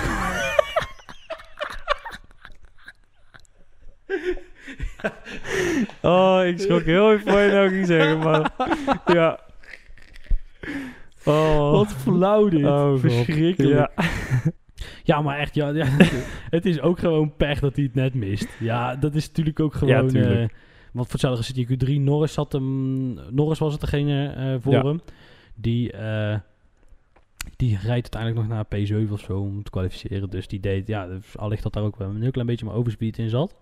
oh, ik schrok heel even wat je nou ging zeggen, maar... ja. Oh. Wat flauw dit. Oh. Verschrikkelijk. Ja. Ja, maar echt, ja, ja, het is ook gewoon pech dat hij het net mist. Ja, dat is natuurlijk ook gewoon... Ja, eh, want voor hetzelfde zit je Q3. Norris, zat hem, Norris was het degene eh, voor Ja. hem. Die, eh, die rijdt uiteindelijk nog naar P7 of zo om te kwalificeren. Dus die deed, ja, dus allicht dat daar ook wel een heel klein beetje maar overspeed in zat.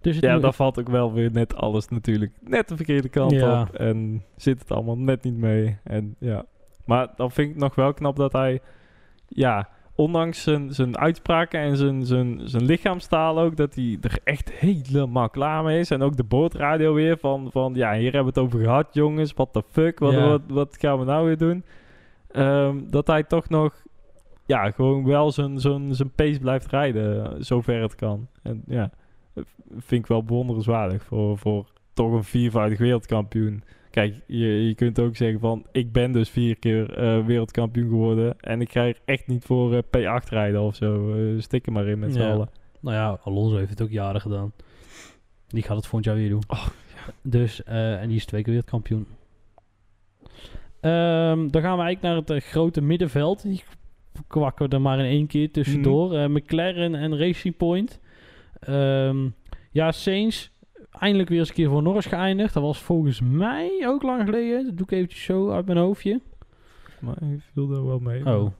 Dus het Ja, dan valt ook wel weer net alles natuurlijk net de verkeerde kant Ja. op. En zit het allemaal net niet mee. En ja. Maar dan vind ik nog wel knap dat hij, ja, ondanks zijn, zijn uitspraken en zijn, zijn, zijn lichaamstaal ook, dat hij er echt helemaal klaar mee is. En ook de boordradio weer van, van ja, hier hebben we het over gehad, jongens. What the fuck? Wat, Ja. wat, wat gaan we nou weer doen? Ehm, dat hij toch nog, ja, gewoon wel zijn, zijn, zijn pace blijft rijden, eh, zover het kan. En ja, vind ik wel bewonderenswaardig voor, voor toch een viervoudig wereldkampioen. Kijk, je, je kunt ook zeggen van, ik ben dus vier keer eh, wereldkampioen geworden en ik ga er echt niet voor eh, P8 rijden of zo. Stik er maar in met z'n Ja. allen. Nou ja, Alonso heeft het ook jaren gedaan. Die gaat het volgend jaar weer doen. Oh, Dus, eh, en die is twee keer wereldkampioen. Ehm, dan gaan we eigenlijk naar het eh, grote middenveld. Die kwakken er maar in één keer tussendoor. Mhm. Eh, McLaren en Racing Point. Ehm, ja, Sainz eindelijk weer eens een keer voor Norris geëindigd. Dat was volgens mij ook lang geleden. Dat doe ik eventjes zo uit mijn hoofdje. Maar ik viel er wel mee. Oh,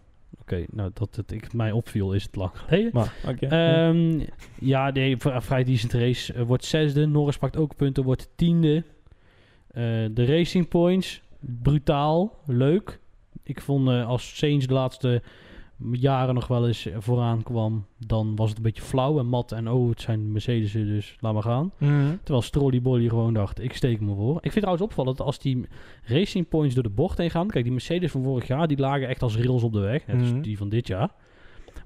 oké. Nou, dat het ik, mij opviel is het lang geleden. Maar, oké. Ehm, ja, nee, v- vrij decent race. Eh, wordt zesde. Norris pakt ook punten, wordt tiende. De Racing Points, brutaal, leuk. Ik vond eh, als Sainz de laatste jaren nog wel eens vooraan kwam, dan was het een beetje flauw en mat. En oh, het zijn Mercedes'en, dus laat maar gaan. Mhm. Terwijl Strolly Bolly gewoon dacht, ik steek me voor. Ik vind trouwens opvallend dat als die Racing Points door de bocht heen gaan... Kijk, die Mercedes van vorig jaar, die lagen echt als rails op de weg. Net als Mhm. die van dit jaar.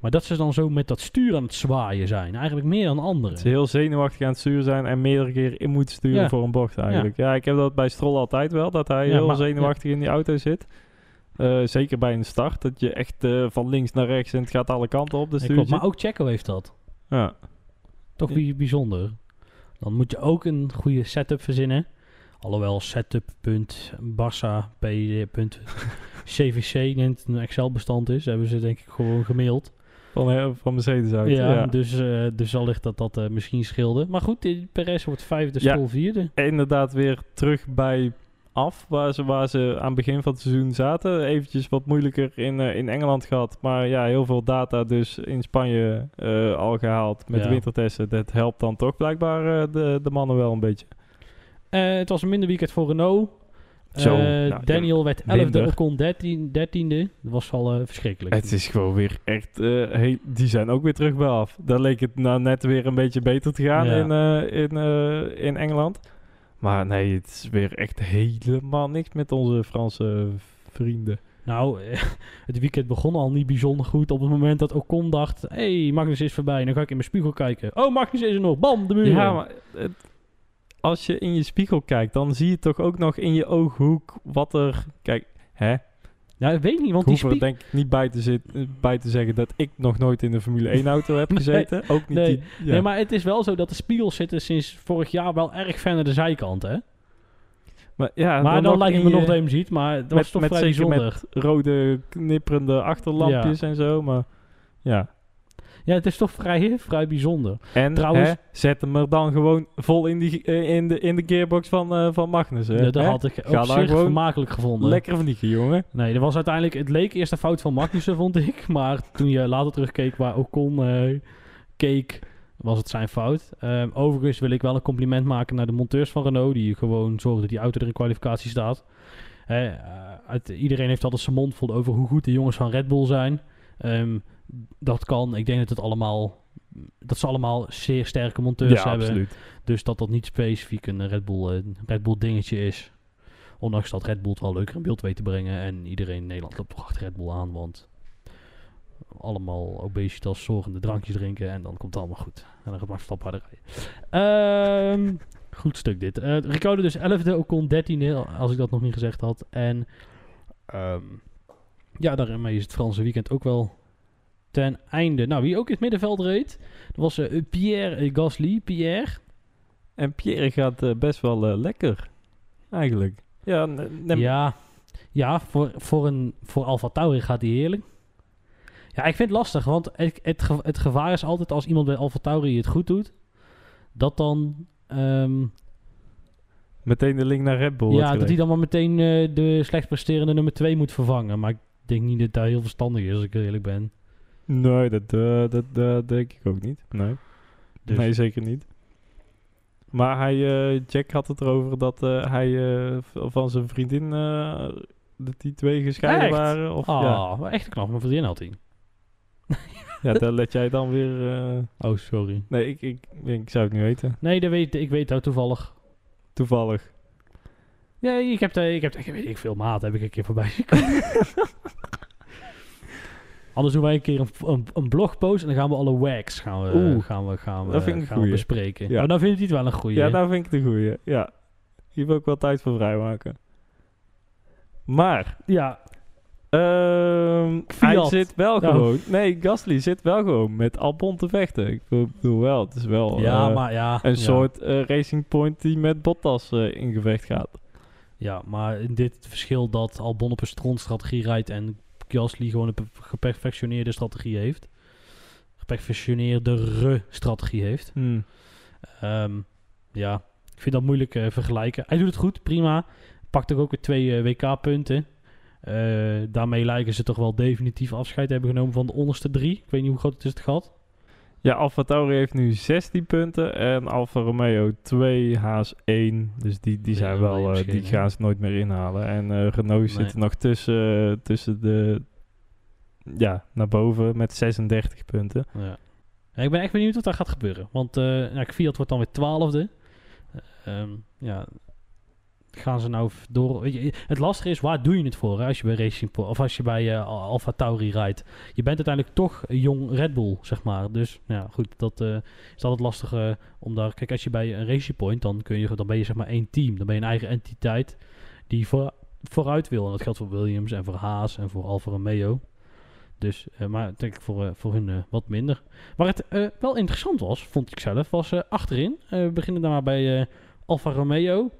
Maar dat ze dan zo met dat stuur aan het zwaaien zijn. Eigenlijk meer dan anderen. Ze heel zenuwachtig aan het sturen zijn en meerdere keer in moeten sturen Ja. voor een bocht eigenlijk. Ja. ik heb dat bij Stroll altijd wel, dat hij Ja, heel maar- zenuwachtig in die auto zit. Eh, zeker bij een start, dat je echt eh, van links naar rechts en het gaat alle kanten op de klopt, maar ook Checo heeft dat. Ja. Toch bijzonder. Dan moet je ook een goede setup verzinnen. Alhoewel setup.barsa.cvc een Excel-bestand is, hebben ze denk ik gewoon gemaild. Van, eh, van Mercedes uit. Ja, Ja, Dus, eh dus wellicht dat dat eh, misschien scheelde. Maar goed, Perez wordt vijfde, Ja. Stroll vierde. Inderdaad weer terug bij af, waar ze, waar ze aan het begin van het seizoen zaten. Eventjes wat moeilijker in, in Engeland gehad. Maar ja, heel veel data dus in Spanje al gehaald met Ja. de wintertesten. Dat helpt dan toch blijkbaar de, de mannen wel een beetje. Het was een minder weekend voor Renault. Zo, Eh, nou, Daniel werd 11e, minder. Ocon 13, 13e. Dat was al eh, verschrikkelijk. Het is gewoon weer echt... eh, hey, die zijn ook weer terug bij af. Daar leek het nou net weer een beetje beter te gaan in, in, in Engeland. Maar nee, het is weer echt helemaal niks met onze Franse vrienden. Nou, het weekend begon al niet bijzonder goed. Op het moment dat Ocon dacht... hey, Magnus is voorbij. Dan ga ik in mijn spiegel kijken. Oh, Magnus is er nog. Bam, de muur. Ja, maar het- als je in je spiegel kijkt, dan zie je toch ook nog in je ooghoek wat er... Kijk, hè? Nou, ik weet niet, want Ik die er spiegel... denk ik niet bij te, zit, bij te zeggen dat ik nog nooit in een Formule 1 auto heb Nee, gezeten. Ook niet nee. die... ja. Nee, maar het is wel zo dat de spiegels zitten sinds vorig jaar wel erg ver naar de zijkant, hè? Maar, ja, maar dan, lijkt het me nog dat je hem ziet, maar dat was met, toch met vrij zeker bijzonder. met rode knipperende achterlampjes en zo, maar ja. Ja, het is toch vrij, vrij bijzonder. En Trouwens- hè, zet hem er dan gewoon vol in, die, eh, in, de, in de gearbox van, eh van Magnus. Hè? Ja, dat Hè? had ik Ga op zich vermakelijk gevonden. Lekker vliegen, jongen. Nee, dat was uiteindelijk... Het leek eerst een fout van Magnussen, vond ik. Maar toen je later terugkeek waar Ocon eh, keek, was het zijn fout. Ehm, overigens wil ik wel een compliment maken naar de monteurs van Renault... die gewoon zorgen dat die auto er in kwalificatie staat. Iedereen heeft altijd zijn mond vol over hoe goed de jongens van Red Bull zijn. Ehm, dat kan. Ik denk dat het allemaal... Dat ze allemaal zeer sterke monteurs ja, hebben. absoluut. Dus dat dat niet specifiek een Red Bull, eh, Red Bull dingetje is. Ondanks dat Red Bull het wel leuker in beeld weet te brengen. En iedereen in Nederland loopt toch achter Red Bull aan. Want allemaal obesitas zorgende drankjes drinken. En dan komt het allemaal goed. En dan gaat Max Verstappen harder rijden. Ehm, goed stuk dit. Eh Ricardo dus 11e, Ocon 13e. Als ik dat nog niet gezegd had. En ehm, ja, daarmee is het Franse weekend ook wel ten einde. Nou, wie ook in het middenveld reed. Dat was eh, Pierre Gasly. Pierre. En Pierre gaat eh, best wel eh, lekker, eigenlijk. Ja, Ja, ja voor, voor, een, voor Alfa Tauri gaat hij heerlijk. Ja, ik vind het lastig, want het, het, het gevaar is altijd als iemand bij Alfa Tauri het goed doet, dat dan, ehm, meteen de link naar Red Bull ja, dat hij dan maar meteen de slecht presterende nummer 2 moet vervangen. Maar ik denk niet dat dat heel verstandig is, als ik eerlijk ben. Nee, dat, eh, dat, dat denk ik ook niet. Nee, Dus, nee zeker niet. Maar hij, eh, Jack had het erover dat eh, hij eh, van zijn vriendin, eh, dat die twee gescheiden Echt? waren. Of, ah, ja. echt knap, maar vriendin had hij. ja, daar let jij dan weer... eh, Oh, sorry. nee, ik, ik, ik zou het niet weten. Nee, dat weet, ik weet dat toevallig. Toevallig. Ja, ik heb, de, ik heb de, ik weet ik veel maat, heb ik een keer voorbij zien komen. Anders doen wij een keer een, een, een blogpost en dan gaan we alle wags gaan we, Oeh, gaan we, gaan we, dat vind ik een gaan we bespreken. Ja. Maar dan vind je het wel een goeie. Ja, nou vind ik de goeie. Ja. Hier wil ik wel tijd voor vrijmaken. Maar, ja, ehm hij zit wel gewoon... Nee, Gasly zit wel gewoon met Albon te vechten. Ik bedoel wel, het is wel ja eh, maar ja. een ja. soort eh, racing point die met Bottas eh, in gevecht gaat. Ja, maar in dit verschil dat Albon op een strontstrategie rijdt en Gasly gewoon een pe- geperfectioneerde strategie heeft. Geperfectioneerde strategie heeft. Hmm. Ehm, ja, ik vind dat moeilijk eh, vergelijken. Hij doet het goed, prima. Pakt ook ook weer twee eh, WK-punten. Eh, daarmee lijken ze toch wel definitief afscheid te hebben genomen van de onderste drie. Ik weet niet hoe groot het is het gat. Ja, Alfa Tauri heeft nu 16 punten en Alfa Romeo 2, Haas 1. Dus die, die zijn wel eh, verschil, die hè? gaan ze nooit meer inhalen. En eh, Renault zit er nog tussen, eh, tussen de, ja, naar boven met 36 punten. Ja. Ja, ik ben echt benieuwd wat daar gaat gebeuren. Want eh nou, Fiat wordt dan weer twaalfde. Eh, ehm, ja, gaan ze nou door... Het lastige is, waar doe je het voor als je bij Racing Po- of als je bij eh, Al- Alfa Tauri rijdt? Je bent uiteindelijk toch een jong Red Bull, zeg maar. Dus ja, goed, dat eh, is altijd lastig eh, om daar... Kijk, als je bij een Racing Point, dan, kun je, dan ben je zeg maar één team. Dan ben je een eigen entiteit die voor, vooruit wil. En dat geldt voor Williams en voor Haas en voor Alfa Romeo. Dus, eh, maar denk ik voor, eh, voor hun eh, wat minder. Waar het eh, wel interessant was, vond ik zelf, was eh, achterin. Eh, we beginnen dan maar bij eh, Alfa Romeo.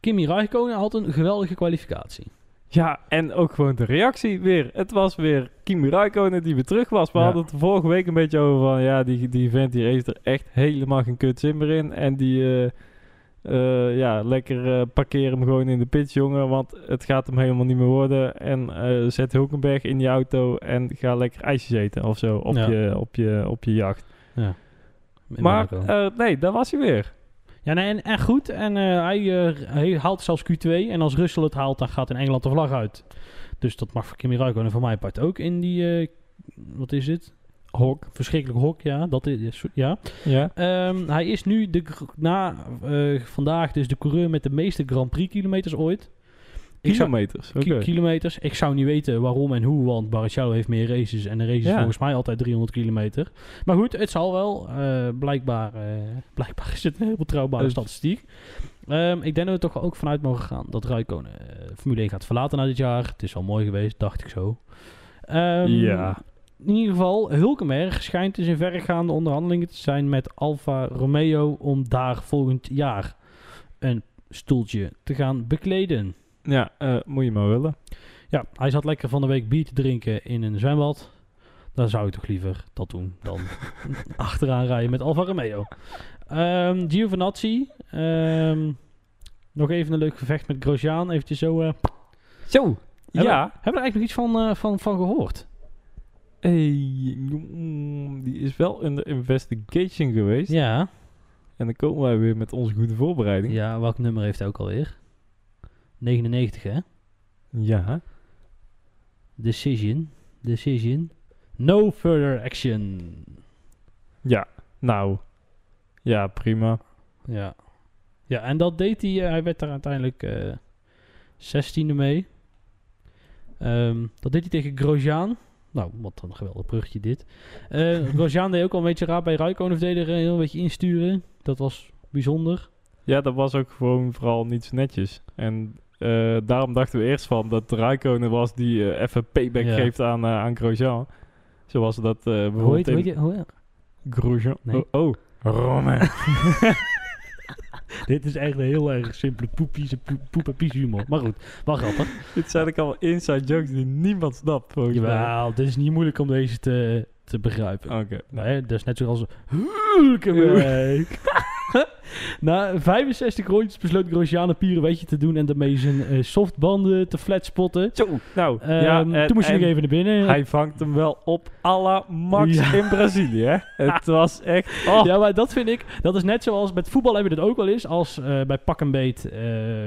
Kimi Raikkonen had een geweldige kwalificatie. Ja, en ook gewoon de reactie weer. Het was weer Kimi Räikkönen die weer terug was. We Ja. hadden het vorige week een beetje over van... Ja, die, die vent die heeft er echt helemaal geen kut zin meer in. En die... eh, eh, ja, lekker eh, parkeer hem gewoon in de pits, jongen. Want het gaat hem helemaal niet meer worden. En zet Hulkenberg in die auto en ga lekker ijsjes eten of zo op, Ja. je, op, je, op je jacht. Ja. Maar nee, daar was hij weer. Ja, nee, en, en goed. En eh, hij, eh, hij haalt zelfs Q2. En als Russell het haalt, dan gaat in Engeland de vlag uit. Dus dat mag voor Kimi Raikkonen van mijn part ook in die... eh, wat is het? Hok. Verschrikkelijk hok, ja. Dat is, ja. Ja. Ehm, hij is nu de, na vandaag dus de coureur met de meeste Grand Prix kilometers ooit. Kilometers. kilometers. Ik zou niet weten waarom en hoe, want Barrichello heeft meer races en de race is Ja. volgens mij altijd 300 kilometer. Maar goed, het zal wel. eh, blijkbaar, eh, blijkbaar is het een heel betrouwbare Dus- statistiek. Ehm, ik denk dat we er toch ook vanuit mogen gaan dat Raikkonen eh, Formule 1 gaat verlaten na dit jaar. Het is wel mooi geweest, dacht ik zo. Ehm, Ja. in ieder geval, Hulkenberg schijnt dus in verregaande onderhandelingen te zijn met Alfa Romeo om daar volgend jaar een stoeltje te gaan bekleden. Ja, eh, moet je maar willen. Ja, hij zat lekker van de week bier te drinken in een zwembad. Dan zou ik toch liever dat doen dan achteraan rijden met Alfa Romeo. Ehm Giovinazzi. ehm, nog even een leuk gevecht met Grosjean. Eventjes zo... eh, Zo. Hebben, ja. hebben we er eigenlijk nog iets van, eh, van, van gehoord? Hey, mm, die is wel in de investigation geweest. Ja. En dan komen wij weer met onze goede voorbereiding. Ja, welk nummer heeft hij ook alweer? 99, hè? Ja. Decision. Decision. No further action. Ja. Nou. Ja, prima. Ja. Ja, en dat deed hij. eh, hij werd daar uiteindelijk... eh, 16e mee. Ehm, dat deed hij tegen Grosjean. Nou, wat een geweldig bruggetje dit. Eh Grosjean deed ook al een beetje raar bij Raikkonen verdedigen. Heel een beetje insturen. Dat was bijzonder. Ja, dat was ook gewoon vooral niet zo netjes. En eh, daarom dachten we eerst van dat Raikkonen was die eh, even payback Ja. geeft aan, eh, aan Grosjean. Zoals dat eh Hoe heet, bijvoorbeeld hoe heet in je? Hoe, Grosjean... Nee. Oh, oh. Romain. dit is echt een heel erg simpele poepies, poep en pies humor. Maar goed, wel grappig. Dit zijn ook al inside jokes die niemand snapt, volgens mij. Jawel, dit is niet moeilijk om deze te, te begrijpen. Oké. nou, Nee, dat is net zoals Hulkenberg. Na 65 rondjes besloot Grosjean een pirouetje te doen en daarmee zijn eh, softbanden te flat spotten. Zo, nou. Ehm, ja, en- toen moest en nog even naar binnen. Hij vangt hem wel op à la Max Ja. in Brazilië, hè? Het was echt... Oh. Ja, maar dat vind ik, dat is net zoals met voetbal hebben we dit ook wel eens. Als eh, bij pak en beet eh,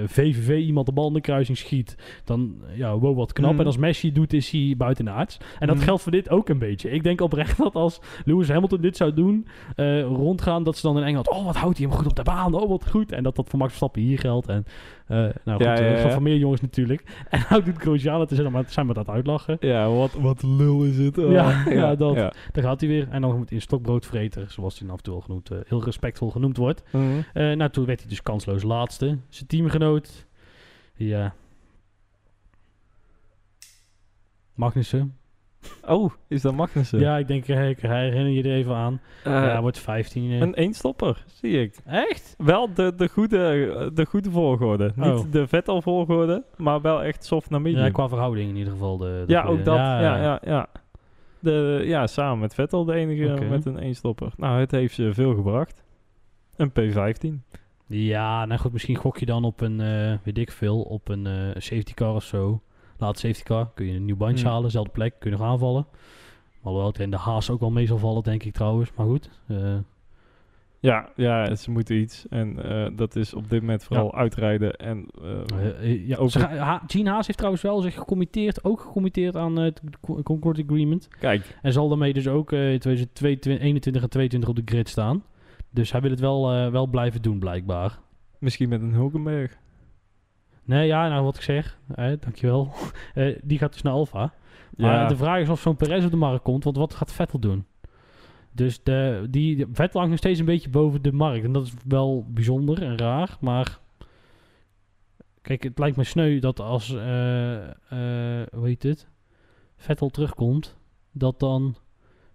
VVV iemand de bal in de kruising schiet, dan ja, wow, wat knap. Mhm. En als Messi doet, is hij buitenaards. En dat Mhm. geldt voor dit ook een beetje. Ik denk oprecht dat als Lewis Hamilton dit zou doen, eh, rondgaan, dat ze dan in Engeland, oh wat houdt hij hem goed op de baan, oh wat goed. En dat dat voor Max Verstappen hier geldt. En eh, nou goed, Ja, ja, eh, van meer jongens natuurlijk. En nou doet Grosjean het, zijn maar, zijn we dat uitlachen. Ja, wat, wat lul is het. Oh. Ja, dat. Daar gaat hij weer. En dan moet hij een stokbroodvreter, zoals hij af en toe al genoemd, eh, heel respectvol genoemd wordt. Eh, nou, toen werd hij dus kansloos laatste. Zijn teamgenoot, ja. Magnussen. Oh, is dat Magnussen? Ja, ik denk, eh, ik herinner je er even aan. Eh, ja, hij wordt 15. eh. een eenstopper, zie ik. Echt? Wel de, de, goede, de goede volgorde. Oh. Niet de Vettel volgorde, maar wel echt soft naar medium. Ja, qua verhouding in ieder geval. De, de Ja, ook dat. Ja, ja, ja. De, ja, samen met Vettel de enige met een eenstopper. Nou, het heeft ze veel gebracht. Een P15. Ja, nou goed, misschien gok je dan op een, eh, weet ik veel, op een safety car of zo. Laat safety car, kun je een nieuw bandje Hmm. halen, dezelfde plek, kun je nog aanvallen. Alhoewel het in de haas ook wel mee zal vallen, denk ik trouwens. Maar goed, eh, Ja, ja, ze moeten iets. En eh, dat is op dit moment vooral uitrijden. En eh, ja, Over- Ha- Gene Haas heeft trouwens wel zich gecommitteerd, ook gecommitteerd aan het Co- Concord Agreement. kijk, En zal daarmee dus ook in 2021 en 2022 op de grid staan. Dus hij wil het wel, wel blijven doen, blijkbaar. misschien met een Hulkenberg. Nee, ja, nou wat ik zeg, eh, dankjewel. Eh, die gaat dus naar Alfa. Maar Ja, de vraag is of zo'n Perez op de markt komt, want wat gaat Vettel doen? Dus de, die, de- Vettel hangt nog steeds een beetje boven de markt. En dat is wel bijzonder en raar, maar... Kijk, het lijkt me sneu dat als, eh hoe heet het, Vettel terugkomt, dat dan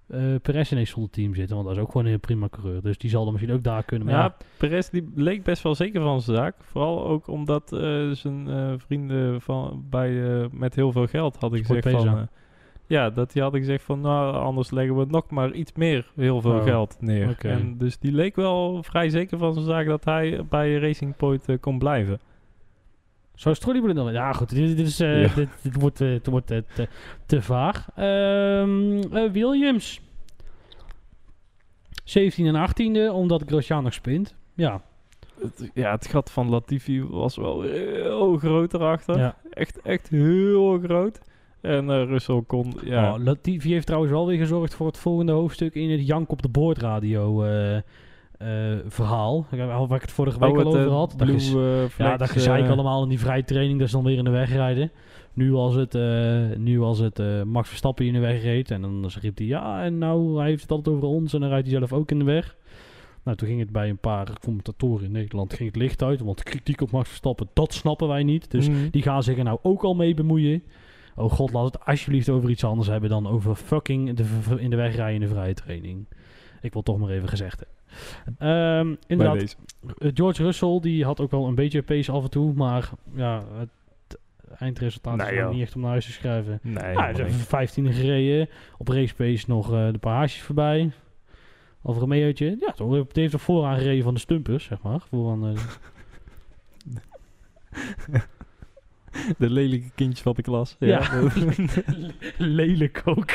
eh Perez ineens zonder team zit. Want dat is ook gewoon een prima coureur. Dus die zal dan misschien ook daar kunnen. Maar ja, ja, Perez die leek best wel zeker van zijn zaak. Vooral ook omdat eh, zijn eh, vrienden van, bij, met heel veel geld hadden Sport gezegd van... Pesa. ja, dat die hadden gezegd van, nou, anders leggen we nog maar iets meer heel veel Oh, geld neer. En dus die leek wel vrij zeker van zijn zaak dat hij bij Racing Point kon blijven. Zo is Trolleyball dan. Ja, goed. Dit, dit, is, eh, Ja. dit, dit wordt, dit wordt eh, te, te vaag. Ehm, eh, Williams. 17 en 18e, omdat Grosjean nog spint. Ja, Het, ja, het gat van Latifi was wel heel groot erachter. ja. Echt, echt heel groot. En eh Russell kon, ja... Oh, Latifi heeft trouwens wel weer gezorgd voor het volgende hoofdstuk in het Jank op de boordradio eh, verhaal. Waar ik het vorige week Oh, al over eh, had. Dat Blue, ges- eh, ja, dat gezeik allemaal in die vrije training, dat is dan weer in de weg rijden. Nu was het, nu was het Max Verstappen in de weg reed. En dan riep hij, ja, en nou, hij heeft het altijd over ons. En dan rijdt hij zelf ook in de weg. Nou, toen ging het bij een paar commentatoren in Nederland ging het licht uit. Want kritiek op Max Verstappen, dat snappen wij niet. Dus mm, die gaan zich er nou ook al mee bemoeien. Oh god, laat het alsjeblieft over iets anders hebben dan over fucking de, in de weg rijden in de vrije training. Ik wil toch maar even gezegd hebben. Bij inderdaad, eh, George Russell die had ook wel een beetje pace af en toe, maar ja, het eindresultaat Nee, is joh. niet echt om naar huis te schrijven. Nee, Ja, hij helemaal is even niet. 15 gereden, op race pace nog eh, de paar haasjes voorbij. Of Romeo'tje, ja toch, die heeft er vooraan gereden van de stumpers, zeg maar. Vooraan, eh, de lelijke kindjes van de klas. Ja. lelijk ook.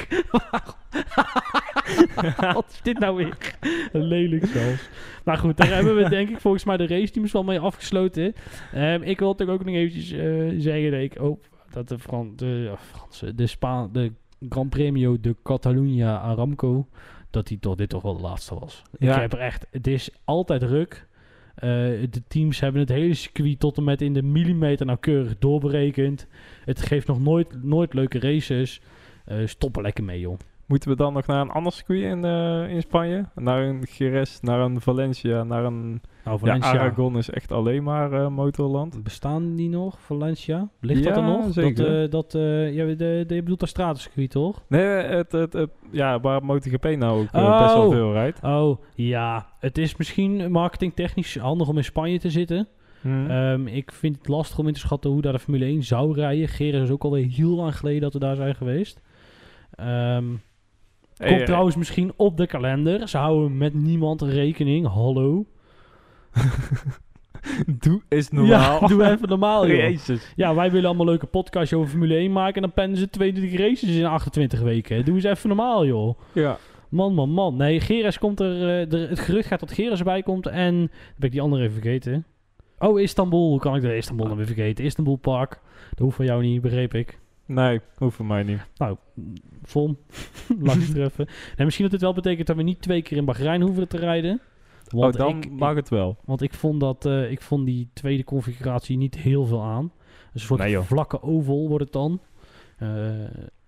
Wat is dit nou weer? Lelijk zelfs. Maar goed, daar hebben we denk ik volgens mij de race teams wel mee afgesloten. Ehm, ik wil natuurlijk ook nog eventjes eh, zeggen dat ik hoop dat de, Fran de, ja, Franse, de, Spa de Gran Premio de Catalunya Aramco, dat die toch dit toch wel de laatste was. Ja. Ik heb er echt, het is altijd ruk. Eh, de teams hebben het hele circuit tot en met in de millimeter nauwkeurig doorberekend. Het geeft nog nooit, nooit leuke races. Eh stop er lekker mee, joh. Moeten we dan nog naar een ander circuit in, eh, in Spanje? Naar een Jerez, naar een Valencia, naar een... Nou, Ja, Valencia. Aragon is echt alleen maar eh, motorland. Bestaan die nog, Valencia? Ligt dat er nog? zeker. Dat, eh, dat, ja, de, de, je bedoelt dat stratencircuit, toch? Nee, het, het, het, ja, waar MotoGP nou ook Oh. best wel veel rijdt. Oh, ja. Het is misschien marketingtechnisch handig om in Spanje te zitten. Hm. Ehm, ik vind het lastig om in te schatten hoe daar de Formule 1 zou rijden. Gerrit is ook alweer heel lang geleden dat we daar zijn geweest. Ehm, Hey, komt eh, trouwens misschien op de kalender. Ze houden met niemand rekening. Hallo. Doe is normaal. Ja, doe even normaal, joh. Jezus. Ja, wij willen allemaal leuke podcasts over Formule 1 maken. En dan pennen ze 22 races in 28 weken. Doe eens even normaal, joh. Ja. Man, man, man. Nee, Geres komt er, eh, er... Het gerucht gaat dat Geres erbij komt. En... Dan ben ik die andere even vergeten. Oh, Istanbul. Hoe kan ik de Istanbul dan weer vergeten? Istanbul Park. Dat hoeft van jou niet, begreep ik. Nee, hoeft voor mij niet. Nou, Von. Langs treffen. En misschien dat dit wel betekent dat we niet twee keer in Bahrein hoeven te rijden. Want oh, dan ik, mag het wel. Want ik vond, dat, eh, ik vond die tweede configuratie niet heel veel aan. Een soort Nee, vlakke oval wordt het dan. Eh,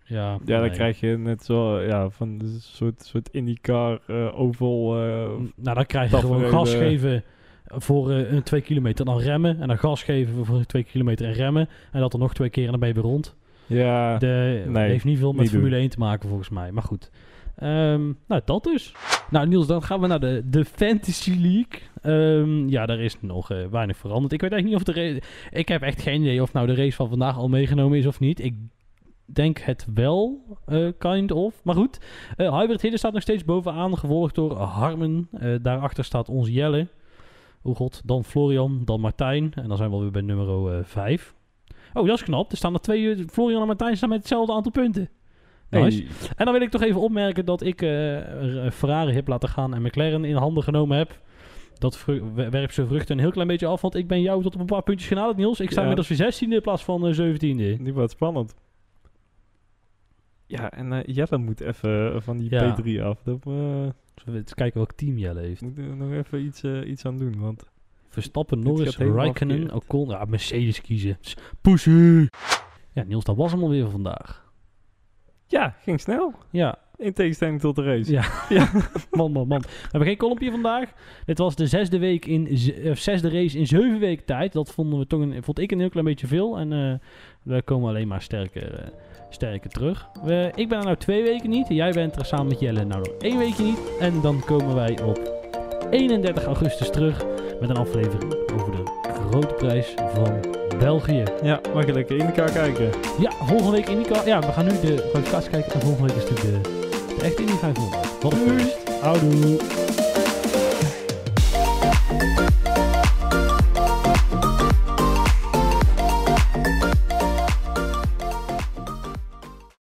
ja, Ja, dan krijg je net zo, ja, van een soort, soort IndyCar eh oval. Nou, dan krijg je gewoon gas geven voor een twee kilometer. Dan remmen. En dan gas geven voor twee kilometer en remmen. En dat dan nog twee keer en dan ben je weer rond. Ja, De, nee, heeft niet veel met niet Formule doen. 1 te maken volgens mij. Maar goed. Ehm, nou, dat dus. Nou, Niels, dan gaan we naar de, de Fantasy League. Ehm, ja, daar is nog eh, weinig veranderd. Ik weet eigenlijk niet of de race... Ik heb echt geen idee of nou de race van vandaag al meegenomen is of niet. Ik denk het wel, eh, kind of. Maar goed, eh Hybrid Hidden staat nog steeds bovenaan, gevolgd door Harmen. Daarachter staat ons Jelle. Oh god, dan Florian, dan Martijn. En dan zijn we alweer bij nummer 5. Oh, dat is knap. Er staan er twee... eh, Florian en Martijn staan met hetzelfde aantal punten. Nice. Hey, En dan wil ik toch even opmerken dat ik eh, Ferrari heb laten gaan en McLaren in handen genomen heb. Dat werpt zijn vruchten een heel klein beetje af, want ik ben jou tot op een paar puntjes genaderd, Niels. Ik sta Ja. inmiddels weer 16e in plaats van eh, 17e. die wordt spannend. Ja, en eh Jelle moet even van die Ja. P3 af. Eh, Zullen we eens kijken welk team Jelle heeft. moeten we nog even iets, eh, iets aan doen. Want Verstappen, Dit Norris, Raikkonen. Ocon. Ja, Mercedes kiezen. Pussy! Ja, Niels, dat was hem alweer voor vandaag. ja, ging snel. Ja, In tegenstelling tot de race. Ja. man, man, man. We hebben geen kolompje vandaag. Dit was de zesde, week in, eh, zesde race in zeven weken tijd. Dat vonden we toch een, vond ik een heel klein beetje veel. En eh, we komen alleen maar sterker, eh, sterker terug. We, ik ben er nou twee weken niet. Jij bent er samen met Jelle nou nog één weekje niet. En dan komen wij op 31 augustus terug met een aflevering over de grote prijs van België. Ja, mag je lekker in elkaar kijken. Ja, volgende week IndyCar. Ja, we gaan nu de kwalificatie kijken. En volgende week is natuurlijk de, de echte Indy 500. Wat een feest. Houdoe.